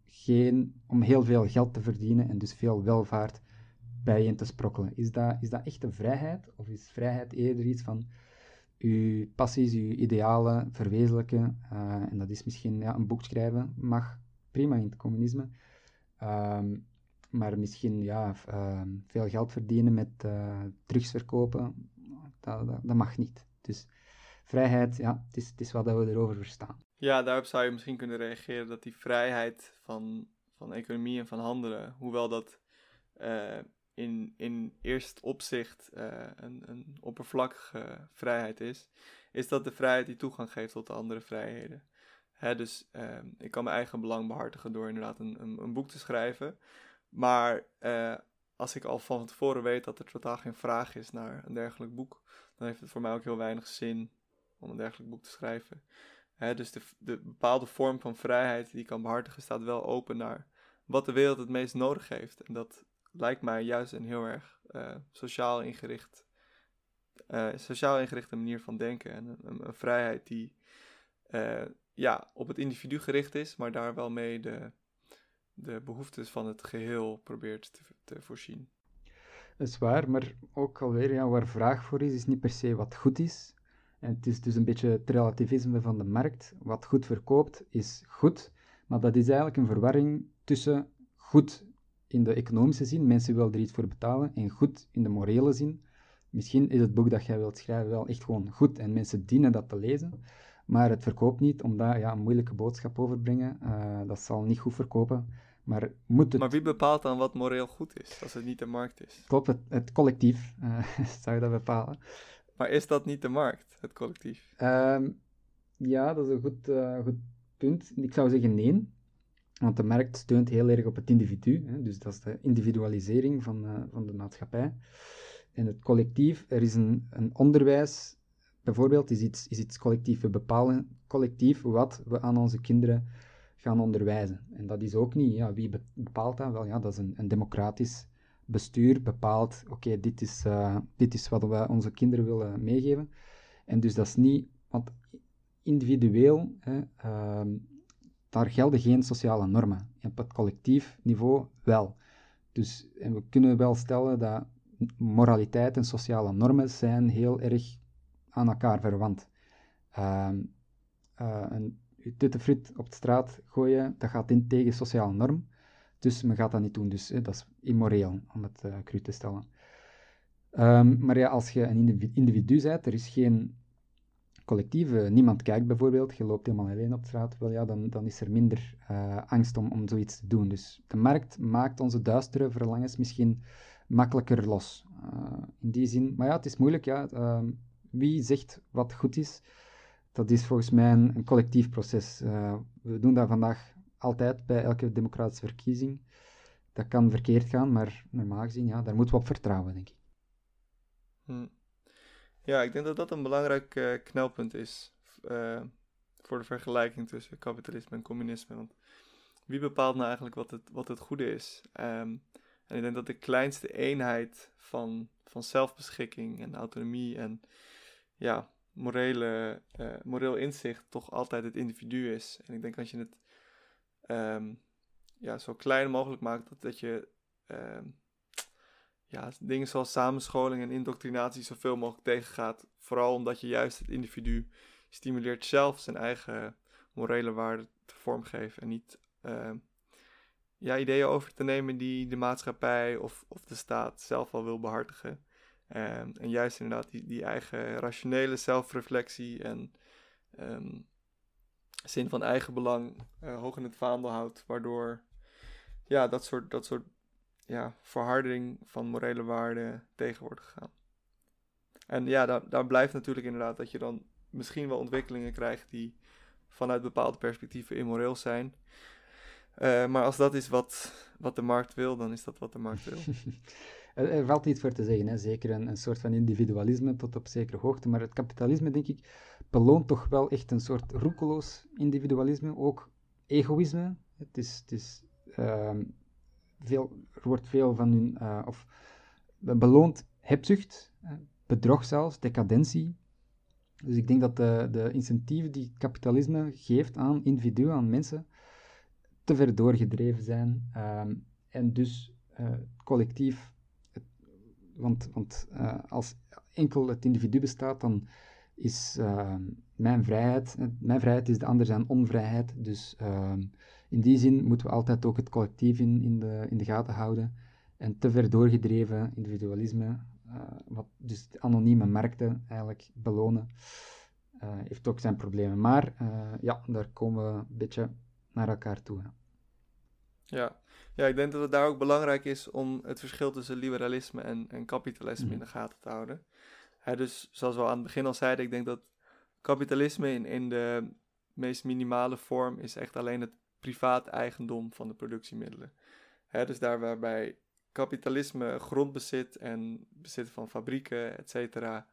geen, om heel veel geld te verdienen en dus veel welvaart bijeen te sprokkelen. Is dat, is dat echt een vrijheid? Of is vrijheid eerder iets van uw passies, uw idealen verwezenlijken? Uh, en dat is misschien ja, een boek schrijven, mag prima in het communisme. Um, maar misschien ja, uh, veel geld verdienen met uh, drugs verkopen, dat, dat, mag niet. Dus vrijheid, ja, het is, het is wat we erover verstaan. Ja, daarop zou je misschien kunnen reageren dat die vrijheid van, van economie en van handelen, hoewel dat uh, in, in eerst opzicht uh, een, een oppervlakkige vrijheid is, is dat de vrijheid die toegang geeft tot de andere vrijheden. Hè, dus uh, ik kan mijn eigen belang behartigen door inderdaad een, een, een boek te schrijven. Maar uh, als ik al van tevoren weet dat er totaal geen vraag is naar een dergelijk boek, dan heeft het voor mij ook heel weinig zin om een dergelijk boek te schrijven. Hè, dus de, de bepaalde vorm van vrijheid die ik kan behartigen staat wel open naar wat de wereld het meest nodig heeft. En dat lijkt mij juist een heel erg uh, sociaal ingericht, uh, sociaal ingerichte manier van denken. En een, vrijheid die uh, ja, op het individu gericht is, maar daar wel mee de, de behoeftes van het geheel probeert te, te voorzien. Dat is waar, maar ook alweer, ja, waar vraag voor is, is niet per se wat goed is. En het is dus een beetje het relativisme van de markt. Wat goed verkoopt is goed, maar dat is eigenlijk een verwarring tussen goed in de economische zin, mensen willen er iets voor betalen, en goed in de morele zin. Misschien is het boek dat jij wilt schrijven wel echt gewoon goed en mensen dienen dat te lezen, maar het verkoopt niet, omdat ja, een moeilijke boodschap overbrengen, uh, dat zal niet goed verkopen. Maar, moet het... maar wie bepaalt dan wat moreel goed is, als het niet de markt is? Klopt, het, het collectief uh, zou dat bepalen. Maar is dat niet de markt, het collectief? Um, ja, dat is een goed, uh, goed punt. Ik zou zeggen nee. Want de markt steunt heel erg op het individu, hè, dus dat is de individualisering van, uh, van de maatschappij. En het collectief, er is een, een onderwijs, bijvoorbeeld, is iets, is iets collectief. We bepalen collectief wat we aan onze kinderen gaan onderwijzen. En dat is ook niet, ja, wie bepaalt dat? Wel, ja, dat is een, een democratisch bestuur bepaalt, oké, dit, is, uh, dit is wat we onze kinderen willen meegeven. En dus dat is niet, want individueel, hè, uh, daar gelden geen sociale normen. Op het collectief niveau wel. Dus en we kunnen wel stellen dat moraliteit en sociale normen zijn heel erg aan elkaar verwant. Uh, uh, een tuttefrit op de straat gooien, dat gaat in tegen sociale norm. Dus men gaat dat niet doen. Dus dat is immoreel, om het uh, cru te stellen. Um, maar ja, als je een individu bent, er is geen collectief, niemand kijkt bijvoorbeeld, je loopt helemaal alleen op straat, wel ja, dan, dan is er minder uh, angst om, om zoiets te doen. Dus de markt maakt onze duistere verlangens misschien makkelijker los. Uh, in die zin, maar ja, het is moeilijk, ja. Uh, wie zegt wat goed is? Dat is volgens mij een, collectief proces. Uh, we doen dat vandaag altijd bij elke democratische verkiezing. Dat kan verkeerd gaan, maar normaal gezien, ja, daar moeten we op vertrouwen, denk ik. Hm. Ja, ik denk dat dat een belangrijk uh, knelpunt is uh, voor de vergelijking tussen kapitalisme en communisme. Want wie bepaalt nou eigenlijk wat het, wat het goede is? Um, en ik denk dat de kleinste eenheid van, van zelfbeschikking en autonomie en ja, morele, uh, moreel inzicht toch altijd het individu is. En ik denk als je het um, ja, zo klein mogelijk maakt, dat, dat je um, ja, dingen zoals samenscholing en indoctrinatie zoveel mogelijk tegengaat. Vooral omdat je juist het individu stimuleert zelf zijn eigen morele waarden te vormgeven en niet uh, ja, ideeën over te nemen die de maatschappij of, of de staat zelf al wil behartigen. Um, en juist inderdaad die, die eigen rationele zelfreflectie en um, zin van eigenbelang uh, hoog in het vaandel houdt, waardoor ja, dat soort, dat soort ja, verharding van morele waarden tegen wordt gegaan. En ja, daar, blijft natuurlijk inderdaad dat je dan misschien wel ontwikkelingen krijgt die vanuit bepaalde perspectieven immoreel zijn. Uh, maar als dat is wat, wat de markt wil, dan is dat wat de markt wil. er, valt iets voor te zeggen, hè? zeker een, een soort van individualisme tot op zekere hoogte. Maar het kapitalisme, denk ik, beloont toch wel echt een soort roekeloos individualisme, ook egoïsme. Het is, het is uh, veel, er wordt veel van hun, uh, of beloont hebzucht, bedrog zelfs, decadentie. Dus ik denk dat de, de incentieven die kapitalisme geeft aan individuen, aan mensen, te ver doorgedreven zijn. Um, en dus uh, collectief, het, want, want als enkel het individu bestaat, dan is uh, mijn vrijheid, mijn vrijheid is de ander zijn onvrijheid. Dus ehm, in die zin moeten we altijd ook het collectief in, in, de, in de gaten houden. En te ver doorgedreven individualisme, wat dus de anonieme markten eigenlijk belonen, heeft ook zijn problemen. Maar ja, daar komen we een beetje naar elkaar toe. Ja. ja, ik denk dat het daar ook belangrijk is om het verschil tussen liberalisme en, en kapitalisme in mhm. de gaten te houden. dus zoals we aan het begin al zeiden, ik denk dat kapitalisme in, in de meest minimale vorm is echt alleen het privaat eigendom van de productiemiddelen. dus daar waarbij kapitalisme grondbezit en bezit van fabrieken, et cetera,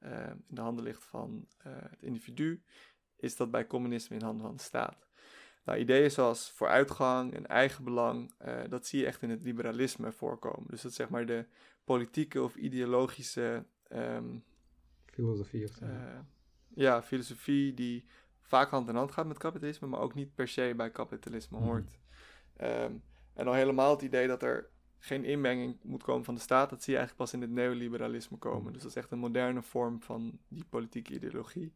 uh, in de handen ligt van uh, het individu, is dat bij communisme in handen van de staat. Nou, ideeën zoals vooruitgang en eigenbelang, uh, dat zie je echt in het liberalisme voorkomen. Dus dat is zeg maar de politieke of ideologische... Um, filosofie of zo. Ja, filosofie die vaak hand in hand gaat met kapitalisme, maar ook niet per se bij kapitalisme mhm. hoort. Um, en al helemaal het idee dat er geen inmenging moet komen van de staat, dat zie je eigenlijk pas in het neoliberalisme komen. Mhm. Dus dat is echt een moderne vorm van die politieke ideologie.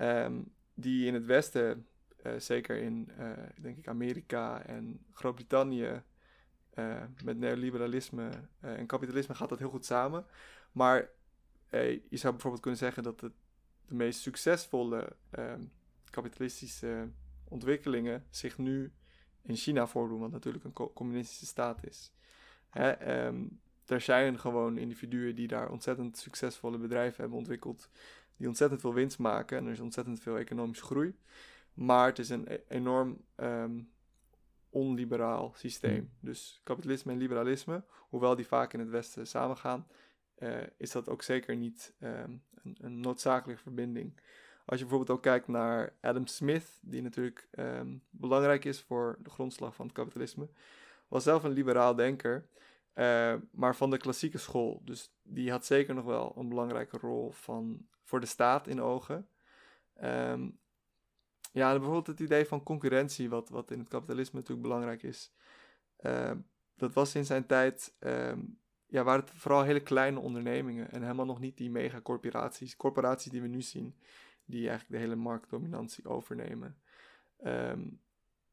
Um, die in het Westen eh, zeker in, uh, denk ik, Amerika en Groot-Brittannië, uh, met neoliberalisme en kapitalisme gaat dat heel goed samen. Maar je zou bijvoorbeeld kunnen zeggen dat het, de meest succesvolle ehm, kapitalistische ontwikkelingen zich nu in China voordoen, wat natuurlijk een communistische staat is. Hè, um, er zijn gewoon individuen die daar ontzettend succesvolle bedrijven hebben ontwikkeld, die ontzettend veel winst maken en er is ontzettend veel economische groei. Maar het is een e-, enorm um, onliberaal systeem. Hmm. Dus kapitalisme en liberalisme, hoewel die vaak in het Westen samengaan, uh, is dat ook zeker niet um, een, een, noodzakelijke verbinding. Als je bijvoorbeeld ook kijkt naar Adam Smith, die natuurlijk ehm, belangrijk is voor de grondslag van het kapitalisme, was zelf een liberaal denker, uh, maar van de klassieke school. Dus die had zeker nog wel een belangrijke rol van, voor de staat in ogen. Um, ja, bijvoorbeeld het idee van concurrentie, wat, wat in het kapitalisme natuurlijk belangrijk is. Uh, dat was in zijn tijd, um, ja, waren het vooral hele kleine ondernemingen en helemaal nog niet die megacorporaties, corporaties die we nu zien, die eigenlijk de hele marktdominantie overnemen. Um,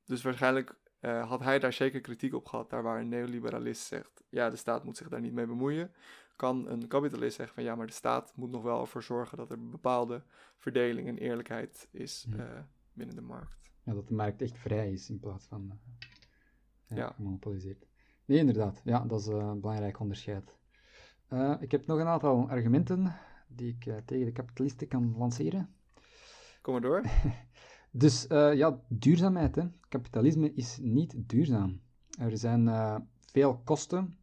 dus waarschijnlijk uh, had hij daar zeker kritiek op gehad, daar waar een neoliberalist zegt, ja, de staat moet zich daar niet mee bemoeien, kan een kapitalist zeggen van ja, maar de staat moet nog wel ervoor zorgen dat er een bepaalde verdeling en eerlijkheid is uh, binnen de markt. Ja, dat de markt echt vrij is in plaats van uh, ja, ja. gemonopoliseerd. Nee, inderdaad. Ja, dat is een belangrijk onderscheid. Ik heb nog een aantal argumenten die ik tegen de kapitalisten kan lanceren. Kom maar door. dus uh, ja, duurzaamheid. Hè. Kapitalisme is niet duurzaam. Er zijn veel kosten,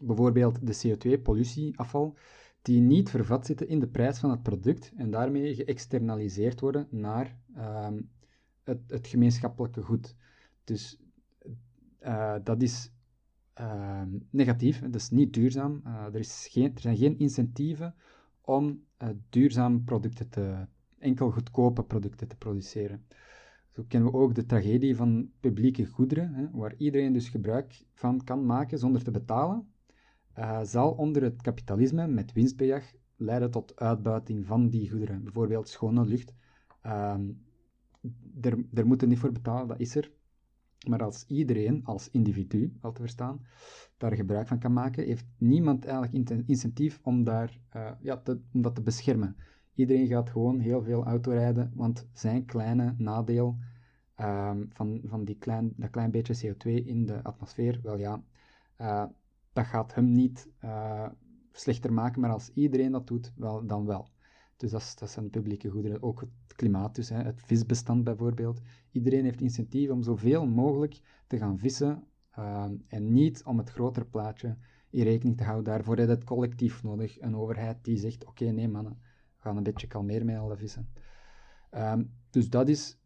bijvoorbeeld de CO2, pollutie, afval, die niet vervat zitten in de prijs van het product en daarmee geëxternaliseerd worden naar ehm, het, het, gemeenschappelijke goed. Dus dat is Ehm, negatief, dat is niet duurzaam. Er, is geen, er zijn geen incentieven om uh, duurzaam producten te, enkel goedkope producten te produceren. Zo kennen we ook de tragedie van publieke goederen, hè, waar iedereen dus gebruik van kan maken zonder te betalen, uh, zal onder het kapitalisme met winstbejag leiden tot uitbuiting van die goederen. Bijvoorbeeld schone lucht. Ehm, er, er moeten niet voor betalen, dat is er. Maar als iedereen, als individu, al te verstaan, daar gebruik van kan maken, heeft niemand eigenlijk incentief om, daar, uh, ja, om dat te beschermen. Iedereen gaat gewoon heel veel autorijden, want zijn kleine nadeel um, van, van die klein, dat klein beetje CO2 in de atmosfeer, wel ja, uh, dat gaat hem niet uh, slechter maken, maar als iedereen dat doet, wel, dan wel. Dus dat, dat zijn publieke goederen. Ook het klimaat, dus hè, het visbestand bijvoorbeeld. Iedereen heeft incentief om zoveel mogelijk te gaan vissen uh, en niet om het grotere plaatje in rekening te houden. Daarvoor is het collectief nodig. Een overheid die zegt, oké, nee mannen, gaan een beetje kalmeren met alle vissen. Um, dus dat is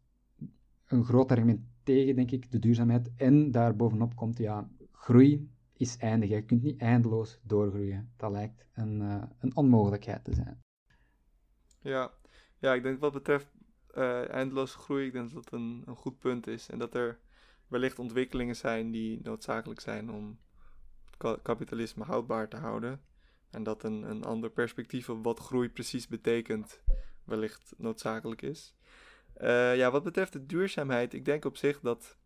een groot argument tegen, denk ik, de duurzaamheid. En daarbovenop komt, ja, groei is eindig. Je kunt niet eindeloos doorgroeien. Dat lijkt een, uh, een onmogelijkheid te zijn. Ja, ja ik denk wat betreft uh, eindeloze groei, ik denk dat dat een, een goed punt is. En dat er wellicht ontwikkelingen zijn die noodzakelijk zijn om kapitalisme houdbaar te houden. En dat een, een ander perspectief op wat groei precies betekent wellicht noodzakelijk is. Uh, ja, wat betreft de duurzaamheid, ik denk op zich dat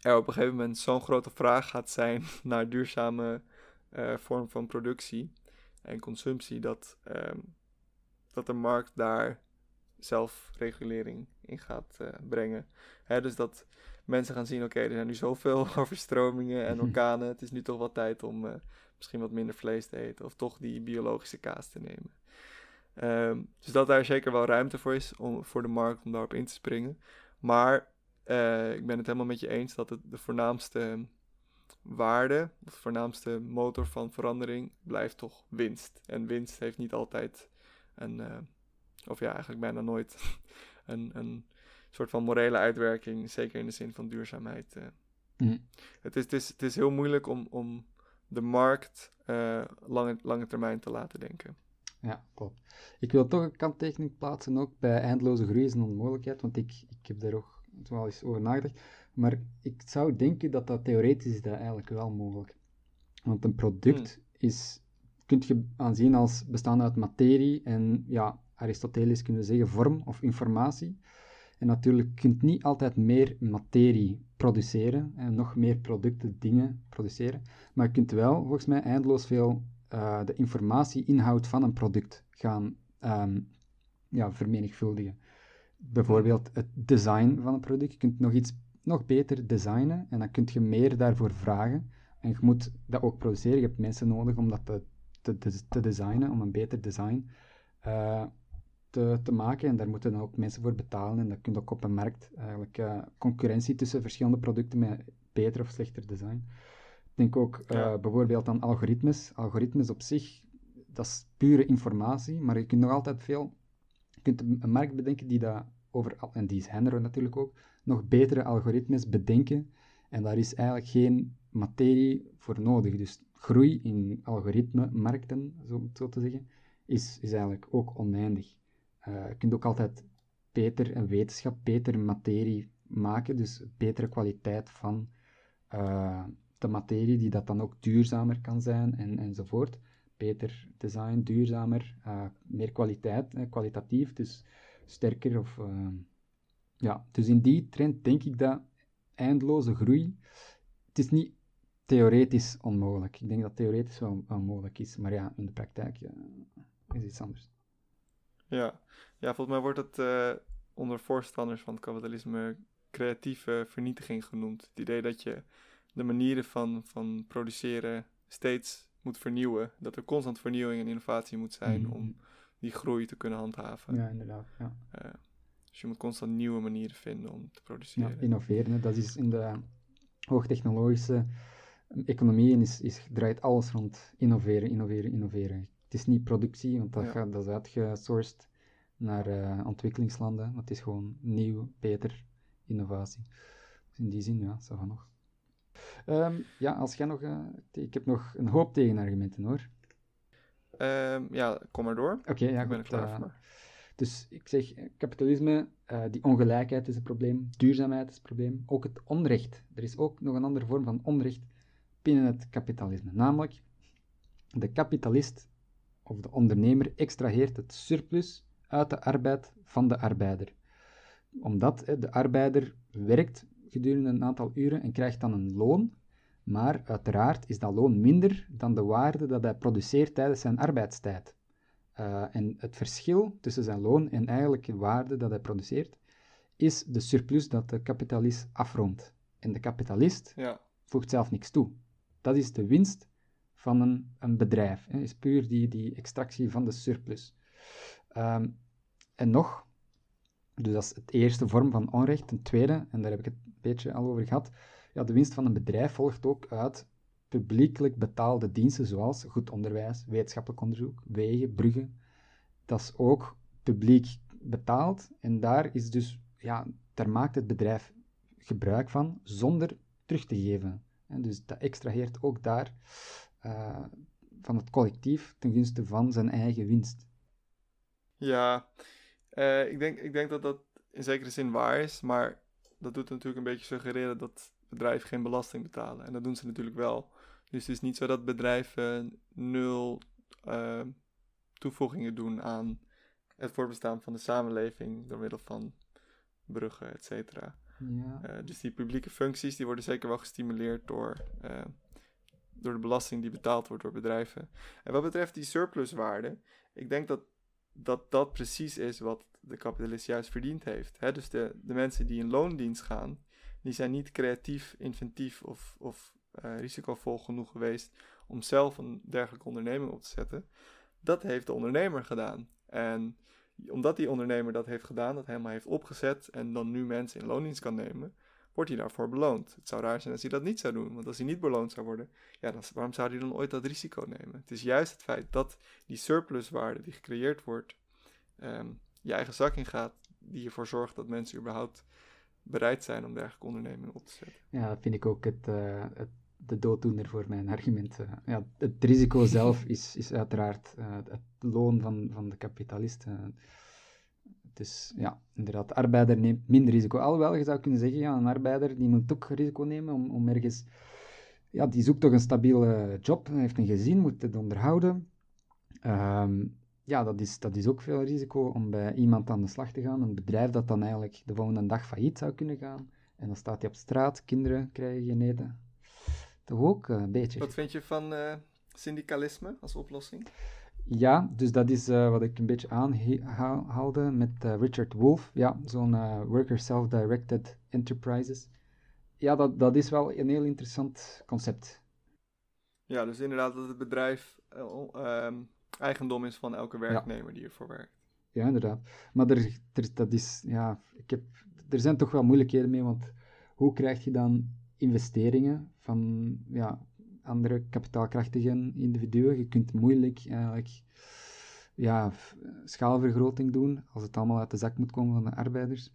er op een gegeven moment zo'n grote vraag gaat zijn naar duurzame uh, vorm van productie en consumptie, dat, um, dat de markt daar zelfregulering in gaat uh, brengen. Hè, dus dat mensen gaan zien, oké, er zijn nu zoveel overstromingen en orkanen. het is nu toch wel tijd om misschien wat minder vlees te eten of toch die biologische kaas te nemen. Um, dus dat daar zeker wel ruimte voor is om, voor de markt om daarop in te springen. Maar uh, ik ben het helemaal met je eens dat het de voornaamste waarde, of de voornaamste motor van verandering, blijft toch winst. En winst heeft niet altijd een, uh, of ja, eigenlijk bijna nooit, een, een soort van morele uitwerking, zeker in de zin van duurzaamheid. Uh. Het, is, het, is, het is heel moeilijk om, om de markt uh, lange, lange termijn te laten denken. Ja, klopt. Ik wil toch een kanttekening plaatsen ook bij eindeloze groei is een onmogelijkheid, want ik, ik heb daar ook wel eens over nagedacht. Maar ik zou denken dat dat theoretisch is dat eigenlijk wel mogelijk. Want een product hmm. is, kun je aanzien als bestaande uit materie en ja, Aristoteles kunnen we zeggen vorm of informatie. En natuurlijk, je kunt niet altijd meer materie produceren en nog meer producten, dingen produceren, maar je kunt wel, volgens mij, eindeloos veel uh, de informatie-inhoud van een product gaan um, ja, vermenigvuldigen. Bijvoorbeeld het design van een product. Je kunt nog iets nog beter designen en dan kun je meer daarvoor vragen. En je moet dat ook produceren. Je hebt mensen nodig om dat te, te, te designen, om een beter design uh, te, te, maken. En daar moeten dan ook mensen voor betalen. En dat kun je ook op een markt eigenlijk uh, concurrentie tussen verschillende producten met beter of slechter design. Ik denk ook uh, bijvoorbeeld aan algoritmes. Algoritmes op zich, dat is pure informatie, maar je kunt nog altijd veel je kunt een markt bedenken die dat over, en die zijn er natuurlijk ook, nog betere algoritmes bedenken. En daar is eigenlijk geen materie voor nodig. Dus groei in algoritme-markten, zo, zo te zeggen, is, is eigenlijk ook oneindig. Uh, je kunt ook altijd beter wetenschap, beter materie maken, dus betere kwaliteit van uh, de materie, die dat dan ook duurzamer kan zijn en, enzovoort. Beter design, duurzamer, uh, meer kwaliteit, eh, kwalitatief, dus sterker. Of, ja. Dus in die trend denk ik dat eindeloze groei, het is niet theoretisch onmogelijk. Ik denk dat theoretisch wel, wel mogelijk is, maar ja, in de praktijk is iets anders. Ja. ja, volgens mij wordt het onder voorstanders van het kapitalisme creatieve vernietiging genoemd. Het idee dat je de manieren van, van produceren steeds moet vernieuwen. Dat er constant vernieuwing en innovatie moet zijn om die groei te kunnen handhaven. Ja, inderdaad. Ja. Uh, dus je moet constant nieuwe manieren vinden om te produceren. Ja, innoveren. Dat is in de hoogtechnologische economie is, is, draait alles rond innoveren, innoveren, innoveren. Het is niet productie, want dat, gaat, dat is uitgesourced naar uh, ontwikkelingslanden. Het is gewoon nieuw, beter, innovatie. Dus in die zin, ja, zo gaan nog. Um, ja, als jij nog... Uh, ik heb nog een hoop tegenargumenten, hoor. Um, ja, kom maar door. Oké, ja, ik ben er klaar uh, voor. Dus ik zeg, kapitalisme, uh, die ongelijkheid is een probleem, duurzaamheid is een probleem, ook het onrecht. Er is ook nog een andere vorm van onrecht binnen het kapitalisme. Namelijk, de kapitalist of de ondernemer extraheert het surplus uit de arbeid van de arbeider. Omdat hè, de arbeider werkt gedurende een aantal uren en krijgt dan een loon, maar uiteraard is dat loon minder dan de waarde dat hij produceert tijdens zijn arbeidstijd. Uh, en het verschil tussen zijn loon en eigenlijk de waarde dat hij produceert, is de surplus dat de kapitalist afrondt. En de kapitalist ja. voegt zelf niks toe. Dat is de winst van een, bedrijf. Het is puur die, die extractie van de surplus. Um, en nog, dus dat is het eerste vorm van onrecht. Ten tweede, en daar heb ik het een beetje al over gehad, ja, de winst van een bedrijf volgt ook uit publiekelijk betaalde diensten zoals goed onderwijs, wetenschappelijk onderzoek, wegen, bruggen. Dat is ook publiek betaald en daar is dus, ja, daar maakt het bedrijf gebruik van zonder terug te geven. En dus dat extraheert ook daar uh, van het collectief ten gunste van zijn eigen winst. Ja, uh, ik, denk, ik denk dat dat in zekere zin waar is, maar dat doet natuurlijk een beetje suggereren dat bedrijven geen belasting betalen. En dat doen ze natuurlijk wel. Dus het is niet zo dat bedrijven nul uh, toevoegingen doen aan het voortbestaan van de samenleving door middel van bruggen, et cetera. Ja. Uh, dus die publieke functies die worden zeker wel gestimuleerd door, door de belasting die betaald wordt door bedrijven. En wat betreft die surpluswaarde, ik denk dat dat dat precies is wat de kapitalist juist verdiend heeft. Dus de, de mensen die in loondienst gaan, die zijn niet creatief, inventief of, of uh, risicovol genoeg geweest om zelf een dergelijke onderneming op te zetten. Dat heeft de ondernemer gedaan. En omdat die ondernemer dat heeft gedaan, dat helemaal heeft opgezet en dan nu mensen in loondienst kan nemen, wordt hij daarvoor beloond. Het zou raar zijn als hij dat niet zou doen, want als hij niet beloond zou worden, ja, dan, waarom zou hij dan ooit dat risico nemen? Het is juist het feit dat die surpluswaarde die gecreëerd wordt, um, je eigen zak in gaat, die ervoor zorgt dat mensen überhaupt bereid zijn om dergelijke ondernemingen op te zetten. Ja, dat vind ik ook het, uh, het de dooddoener voor mijn argument. Ja, het risico zelf is, is uiteraard uh, het loon van, van de kapitalist. Dus ja, inderdaad, de arbeider neemt minder risico. Alhoewel, je zou kunnen zeggen, ja, een arbeider die moet ook risico nemen om, om ergens... Ja, die zoekt toch een stabiele job, heeft een gezin, moet het onderhouden. Ehm, ja, dat is, dat is ook veel risico om bij iemand aan de slag te gaan. Een bedrijf dat dan eigenlijk de volgende dag failliet zou kunnen gaan. En dan staat hij op straat, kinderen krijgen geen eten. Toch ook een beetje. Wat vind je van uh, syndicalisme als oplossing? Ja, dus dat is uh, wat ik een beetje aanhaalde met uh, Richard Wolff. Ja, zo'n uh, worker self-directed enterprises. Ja, dat, dat is wel een heel interessant concept. Ja, dus inderdaad dat het bedrijf um, eigendom is van elke werknemer die ervoor werkt. Ja, inderdaad. Maar er, er, dat is, ja, ik heb, er zijn toch wel moeilijkheden mee, want hoe krijg je dan investeringen van ja, andere kapitaalkrachtige individuen. Je kunt moeilijk eigenlijk ja, schaalvergroting doen als het allemaal uit de zak moet komen van de arbeiders.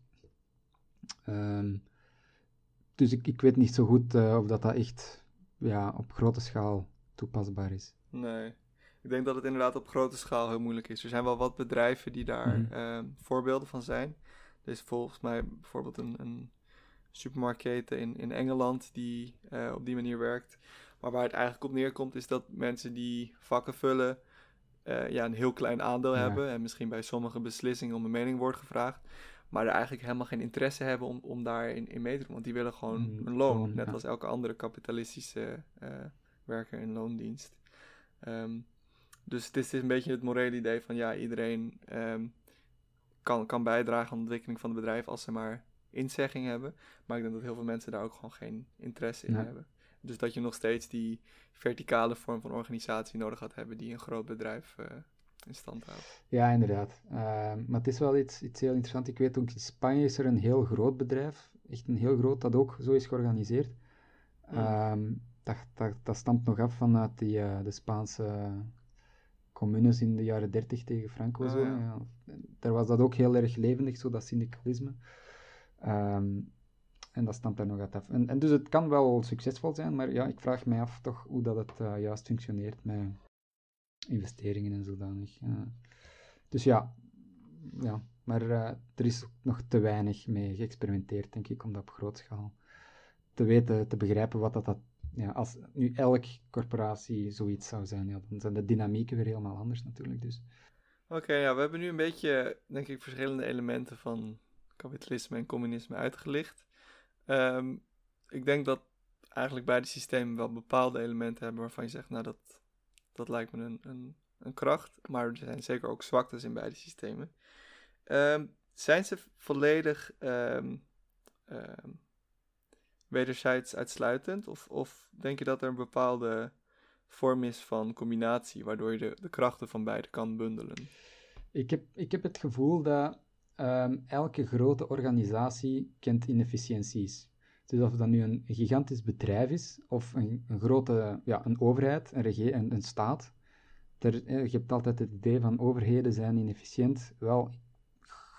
Ehm, dus ik, ik weet niet zo goed uh, of dat, dat echt ja, op grote schaal toepasbaar is. Nee, ik denk dat het inderdaad op grote schaal heel moeilijk is. Er zijn wel wat bedrijven die daar mm voorbeelden van zijn. Er is volgens mij bijvoorbeeld een, een supermarktketen in, in Engeland die uh, op die manier werkt. Maar waar het eigenlijk op neerkomt is dat mensen die vakken vullen uh, ja, een heel klein aandeel hebben. En misschien bij sommige beslissingen om een mening wordt gevraagd. Maar er eigenlijk helemaal geen interesse hebben om, om daarin in mee te doen. Want die willen gewoon mm, een loon. net als elke andere kapitalistische uh, werker in loondienst. Um, dus het is een beetje het morele idee van ja, iedereen um, kan, kan bijdragen aan de ontwikkeling van het bedrijf als ze maar inzegging hebben. Maar ik denk dat heel veel mensen daar ook gewoon geen interesse in hebben. Dus dat je nog steeds die verticale vorm van organisatie nodig gaat hebben die een groot bedrijf uh, in stand houdt. Ja, inderdaad. Uh, maar het is wel iets, iets heel interessants. Ik weet ook, in Spanje is er een heel groot bedrijf, echt een heel groot, dat ook zo is georganiseerd. Um, dat, dat, dat stamt nog af vanuit die, uh, de Spaanse communes in de jaren 30 tegen Franco. Ah, zo. Ja. Daar was dat ook heel erg levendig, zo dat syndicalisme. Um, en dat stamt daar nog uit af. En, en, dus het kan wel succesvol zijn, maar ja, ik vraag mij af toch hoe dat het uh, juist functioneert met investeringen en zodanig. Uh, dus ja, ja maar uh, er is nog te weinig mee geëxperimenteerd, denk ik, om dat op grootschaal te weten, te begrijpen wat dat, dat ja, als nu elke corporatie zoiets zou zijn, ja, dan zijn de dynamieken weer helemaal anders natuurlijk. Dus. Oké, ja, we hebben nu een beetje, denk ik, verschillende elementen van kapitalisme en communisme uitgelicht. Um, ik denk dat eigenlijk beide systemen wel bepaalde elementen hebben waarvan je zegt, nou dat, dat lijkt me een, een, een kracht, maar er zijn zeker ook zwaktes in beide systemen. Um, zijn ze volledig um, wederzijds uitsluitend? Of, of denk je dat er een bepaalde vorm is van combinatie, waardoor je de, de krachten van beide kan bundelen? Ik heb, ik heb het gevoel dat um, elke grote organisatie kent inefficiënties. Dus of dat nu een gigantisch bedrijf is, of een, een grote ja, een overheid, een, regie, een, een staat. Eh, je hebt altijd het idee van overheden zijn inefficiënt. Wel,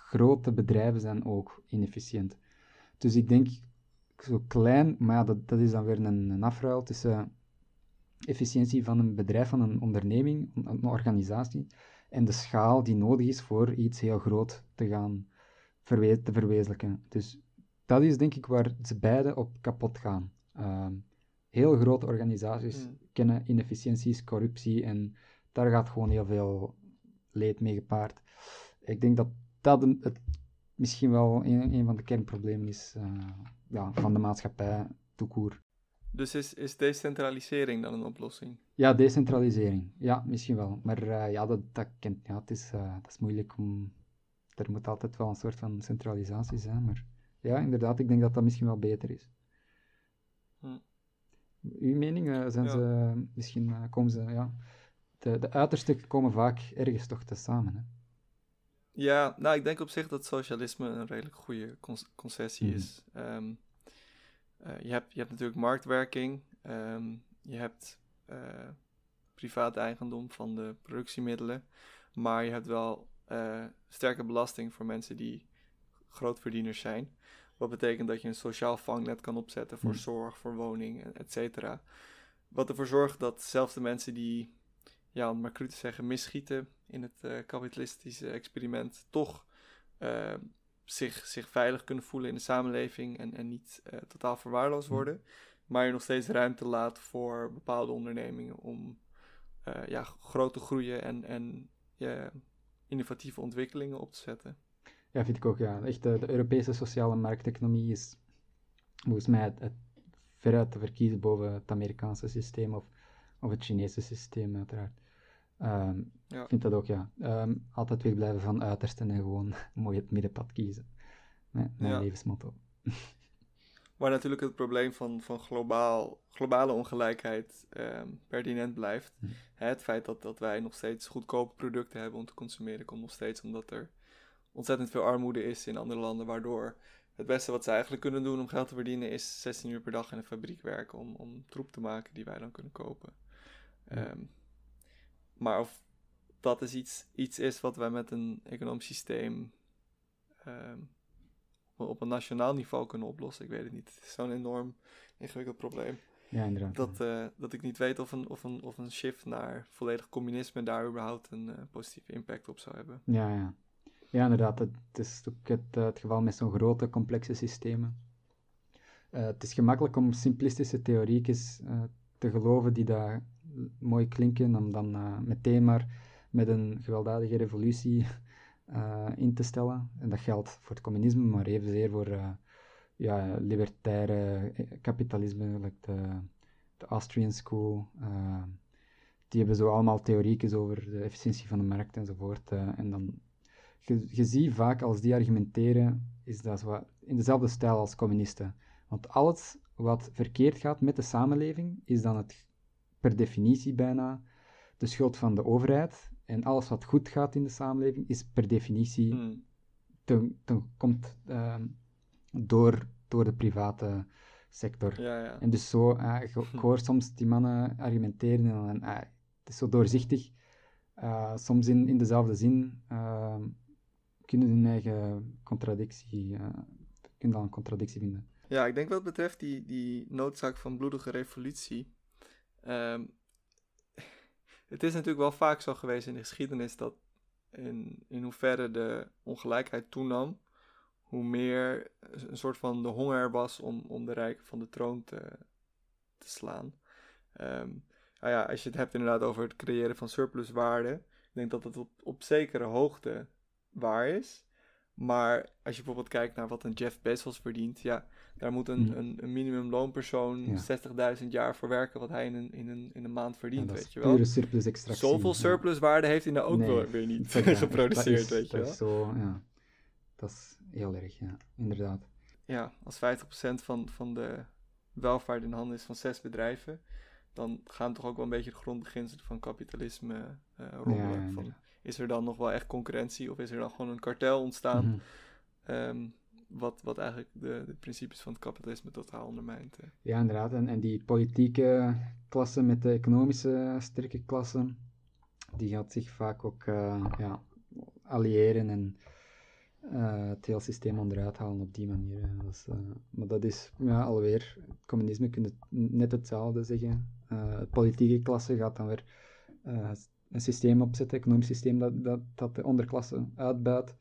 grote bedrijven zijn ook inefficiënt. Dus ik denk, zo klein, maar ja, dat, dat is dan weer een, een afruil tussen efficiëntie van een bedrijf, van een onderneming, een organisatie, en de schaal die nodig is voor iets heel groot te gaan verwe te verwezenlijken. Dus dat is denk ik waar ze beide op kapot gaan. Uh, heel grote organisaties hmm. kennen inefficiënties, corruptie en daar gaat gewoon heel veel leed mee gepaard. Ik denk dat dat het misschien wel een, een van de kernproblemen is uh, ja, van de maatschappij, toekoer. Dus is, is decentralisering dan een oplossing? Ja, decentralisering. Ja, misschien wel. Maar uh, ja, dat, dat, kent, ja, het, is, uh, het is moeilijk om... Er moet altijd wel een soort van centralisatie zijn, maar ja, inderdaad, ik denk dat dat misschien wel beter is. Hm. Uw mening, uh, zijn ja. ze, misschien komen ze, ja... De, de uitersten komen vaak ergens toch te samen, hè? Ja, nou, ik denk op zich dat socialisme een redelijk goede concessie hm. is. Um, uh, je, hebt, je hebt natuurlijk marktwerking, um, je hebt uh, privaat eigendom van de productiemiddelen, maar je hebt wel uh, sterke belasting voor mensen die grootverdieners zijn. Wat betekent dat je een sociaal vangnet kan opzetten voor hmm. zorg, voor woning, et cetera. Wat ervoor zorgt dat zelfs de mensen die, ja, om maar cru te zeggen, misschieten in het kapitalistische experiment, toch zich, zich veilig kunnen voelen in de samenleving en, en niet uh, totaal verwaarloosd hm. worden. Maar je nog steeds ruimte laat voor bepaalde ondernemingen om uh, ja, grote groeien en, en ja, innovatieve ontwikkelingen op te zetten. Ja, vind ik ook. Ja. Echt, de, de Europese sociale markteconomie is volgens mij het, het, veruit te verkiezen boven het Amerikaanse systeem of, of het Chinese systeem, uiteraard. Um, ja. Ik vind dat ook, ja. Um, altijd wegblijven van uitersten en gewoon mooi het middenpad kiezen. Nee, mijn ja. levensmotto. Waar natuurlijk het probleem van, van globaal, globale ongelijkheid um, pertinent blijft. Hm. Hè, het feit dat, dat wij nog steeds goedkope producten hebben om te consumeren, komt nog steeds omdat er ontzettend veel armoede is in andere landen, waardoor het beste wat ze eigenlijk kunnen doen om geld te verdienen is 16 uur per dag in een fabriek werken om, om troep te maken die wij dan kunnen kopen. Um, maar of dat is iets, iets is wat wij met een economisch systeem ehm, op een nationaal niveau kunnen oplossen. Ik weet het niet. Het is zo'n enorm ingewikkeld probleem. Ja, inderdaad. Dat, uh, dat ik niet weet of een, of, een, of een shift naar volledig communisme daar überhaupt een uh, positieve impact op zou hebben. Ja, ja. ja inderdaad. Het is ook het, uh, het geval met zo'n grote, complexe systemen. het is gemakkelijk om simplistische theoriekjes te geloven die daar mooi klinken, om dan meteen maar met een gewelddadige revolutie in te stellen. En dat geldt voor het communisme, maar evenzeer voor ja, libertaire eh, kapitalisme, de, de Austrian School. Die hebben zo allemaal theoriekjes over de efficiëntie van de markt enzovoort. En dan, je, je ziet vaak als die argumenteren, is dat zo in dezelfde stijl als communisten. Want alles wat verkeerd gaat met de samenleving, is dan het per definitie bijna de schuld van de overheid. En alles wat goed gaat in de samenleving, is per definitie, ten, ten, komt door, door de private sector. Ja, ja. En dus zo, uh, ik, hoor soms die mannen argumenteren en uh, het is zo doorzichtig. Uh, soms in, in dezelfde zin kunnen hun eigen contradictie, kunnen dan een contradictie vinden. Ja, ik denk wat betreft die, die noodzaak van bloedige revolutie. Um, het is natuurlijk wel vaak zo geweest in de geschiedenis dat in, in hoeverre de ongelijkheid toenam, hoe meer een soort van de honger was om, om de rijken van de troon te, te slaan. Um, ja, als je het hebt inderdaad over het creëren van surpluswaarde, ik denk dat het op, op zekere hoogte waar is. Maar als je bijvoorbeeld kijkt naar wat een Jeff Bezos verdient, ja, daar moet een, mm. een, een minimumloonpersoon ja. 60.000 jaar voor werken wat hij in een, in een, in een maand verdient, weet je wel. surplus extractie. Zoveel surpluswaarde heeft hij nou ook nee, weer niet geproduceerd, weet je wel. Zo, ja. Dat is heel erg, ja, inderdaad. Ja, als 50% van, van de welvaart in handen is van zes bedrijven, dan gaan toch ook wel een beetje de grondbeginselen van kapitalisme uh, rommelen. van, is er dan nog wel echt concurrentie of is er dan gewoon een kartel ontstaan? Ehm, wat, wat eigenlijk de, de principes van het kapitalisme totaal ondermijnt. Ja, inderdaad. En, en die politieke klasse met de economische sterke klasse, die gaat zich vaak ook uh, ja, alliëren en uh, het hele systeem onderuit halen op die manier. Uh, maar dat is ja, alweer, communisme kun je net hetzelfde zeggen. Het politieke klasse gaat dan weer een systeem opzetten, een economisch systeem dat, dat, dat de onderklasse uitbuit.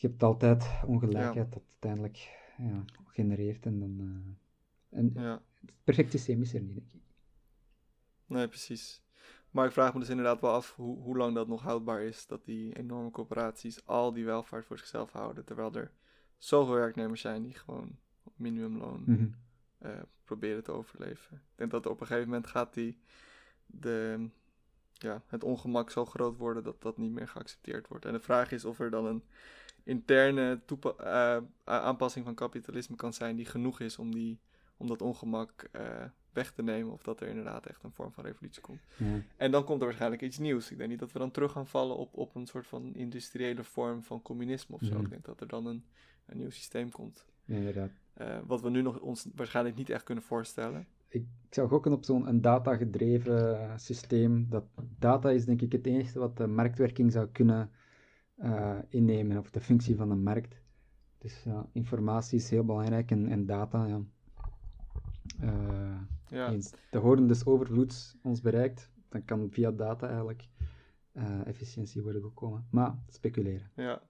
Je hebt altijd ongelijkheid dat uiteindelijk ja, genereert en dan... en ja. Het perfecte systeem is er niet, denk ik. Nee, precies. Maar ik vraag me dus inderdaad wel af hoe, hoe lang dat nog houdbaar is. Dat die enorme corporaties al die welvaart voor zichzelf houden. Terwijl er zoveel werknemers zijn die gewoon op minimumloon mm proberen te overleven. Ik denk dat op een gegeven moment gaat die, de, ja, het ongemak zo groot worden dat dat niet meer geaccepteerd wordt. En de vraag is of er dan een interne uh, aanpassing van kapitalisme kan zijn die genoeg is om, die, om dat ongemak uh, weg te nemen of dat er inderdaad echt een vorm van revolutie komt. Ja. En dan komt er waarschijnlijk iets nieuws. Ik denk niet dat we dan terug gaan vallen op, op een soort van industriële vorm van communisme of zo. Mhm. Ik denk dat er dan een, een nieuw systeem komt. Ja, inderdaad. Uh, wat we nu nog ons waarschijnlijk niet echt kunnen voorstellen. Ik, ik zou gokken op zo'n data-gedreven systeem. Dat data is denk ik het enige wat de marktwerking zou kunnen uh, innemen, of de functie van de markt. Dus ja, informatie is heel belangrijk en, en data, ja. Uh, ja. Eens de horen dus overvloed ons bereikt, dan kan via data eigenlijk uh, efficiëntie worden gekomen. Maar speculeren. Ja.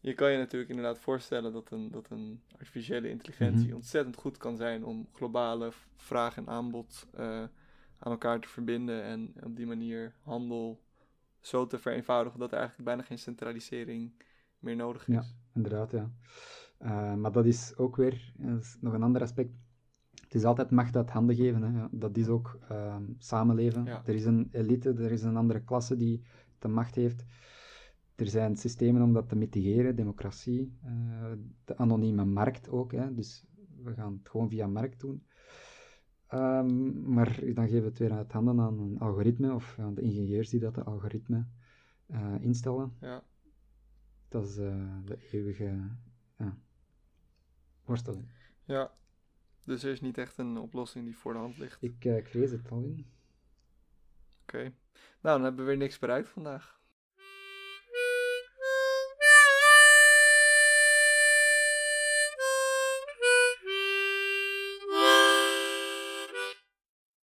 Je kan je natuurlijk inderdaad voorstellen dat een, dat een artificiële intelligentie mhm. ontzettend goed kan zijn om globale vraag en aanbod uh, aan elkaar te verbinden en op die manier handel zo te vereenvoudigen dat er eigenlijk bijna geen centralisering meer nodig is. Ja, inderdaad, ja. Uh, maar dat is ook weer is nog een ander aspect het is altijd macht uit handen geven. Hè. Dat is ook uh, samenleven. Er is een elite, er is een andere klasse die de macht heeft. Er zijn systemen om dat te mitigeren, democratie, uh, de anonieme markt ook. Hè. Dus we gaan het gewoon via markt doen. Um, maar dan geven we het weer uit handen aan een algoritme of aan de ingenieurs die dat de algoritme uh, instellen. Ja. Dat is uh, de eeuwige worsteling. Ja, dus er is niet echt een oplossing die voor de hand ligt. Ik, uh, ik vrees het al in. Oké. Nou, dan hebben we weer niks bereikt vandaag.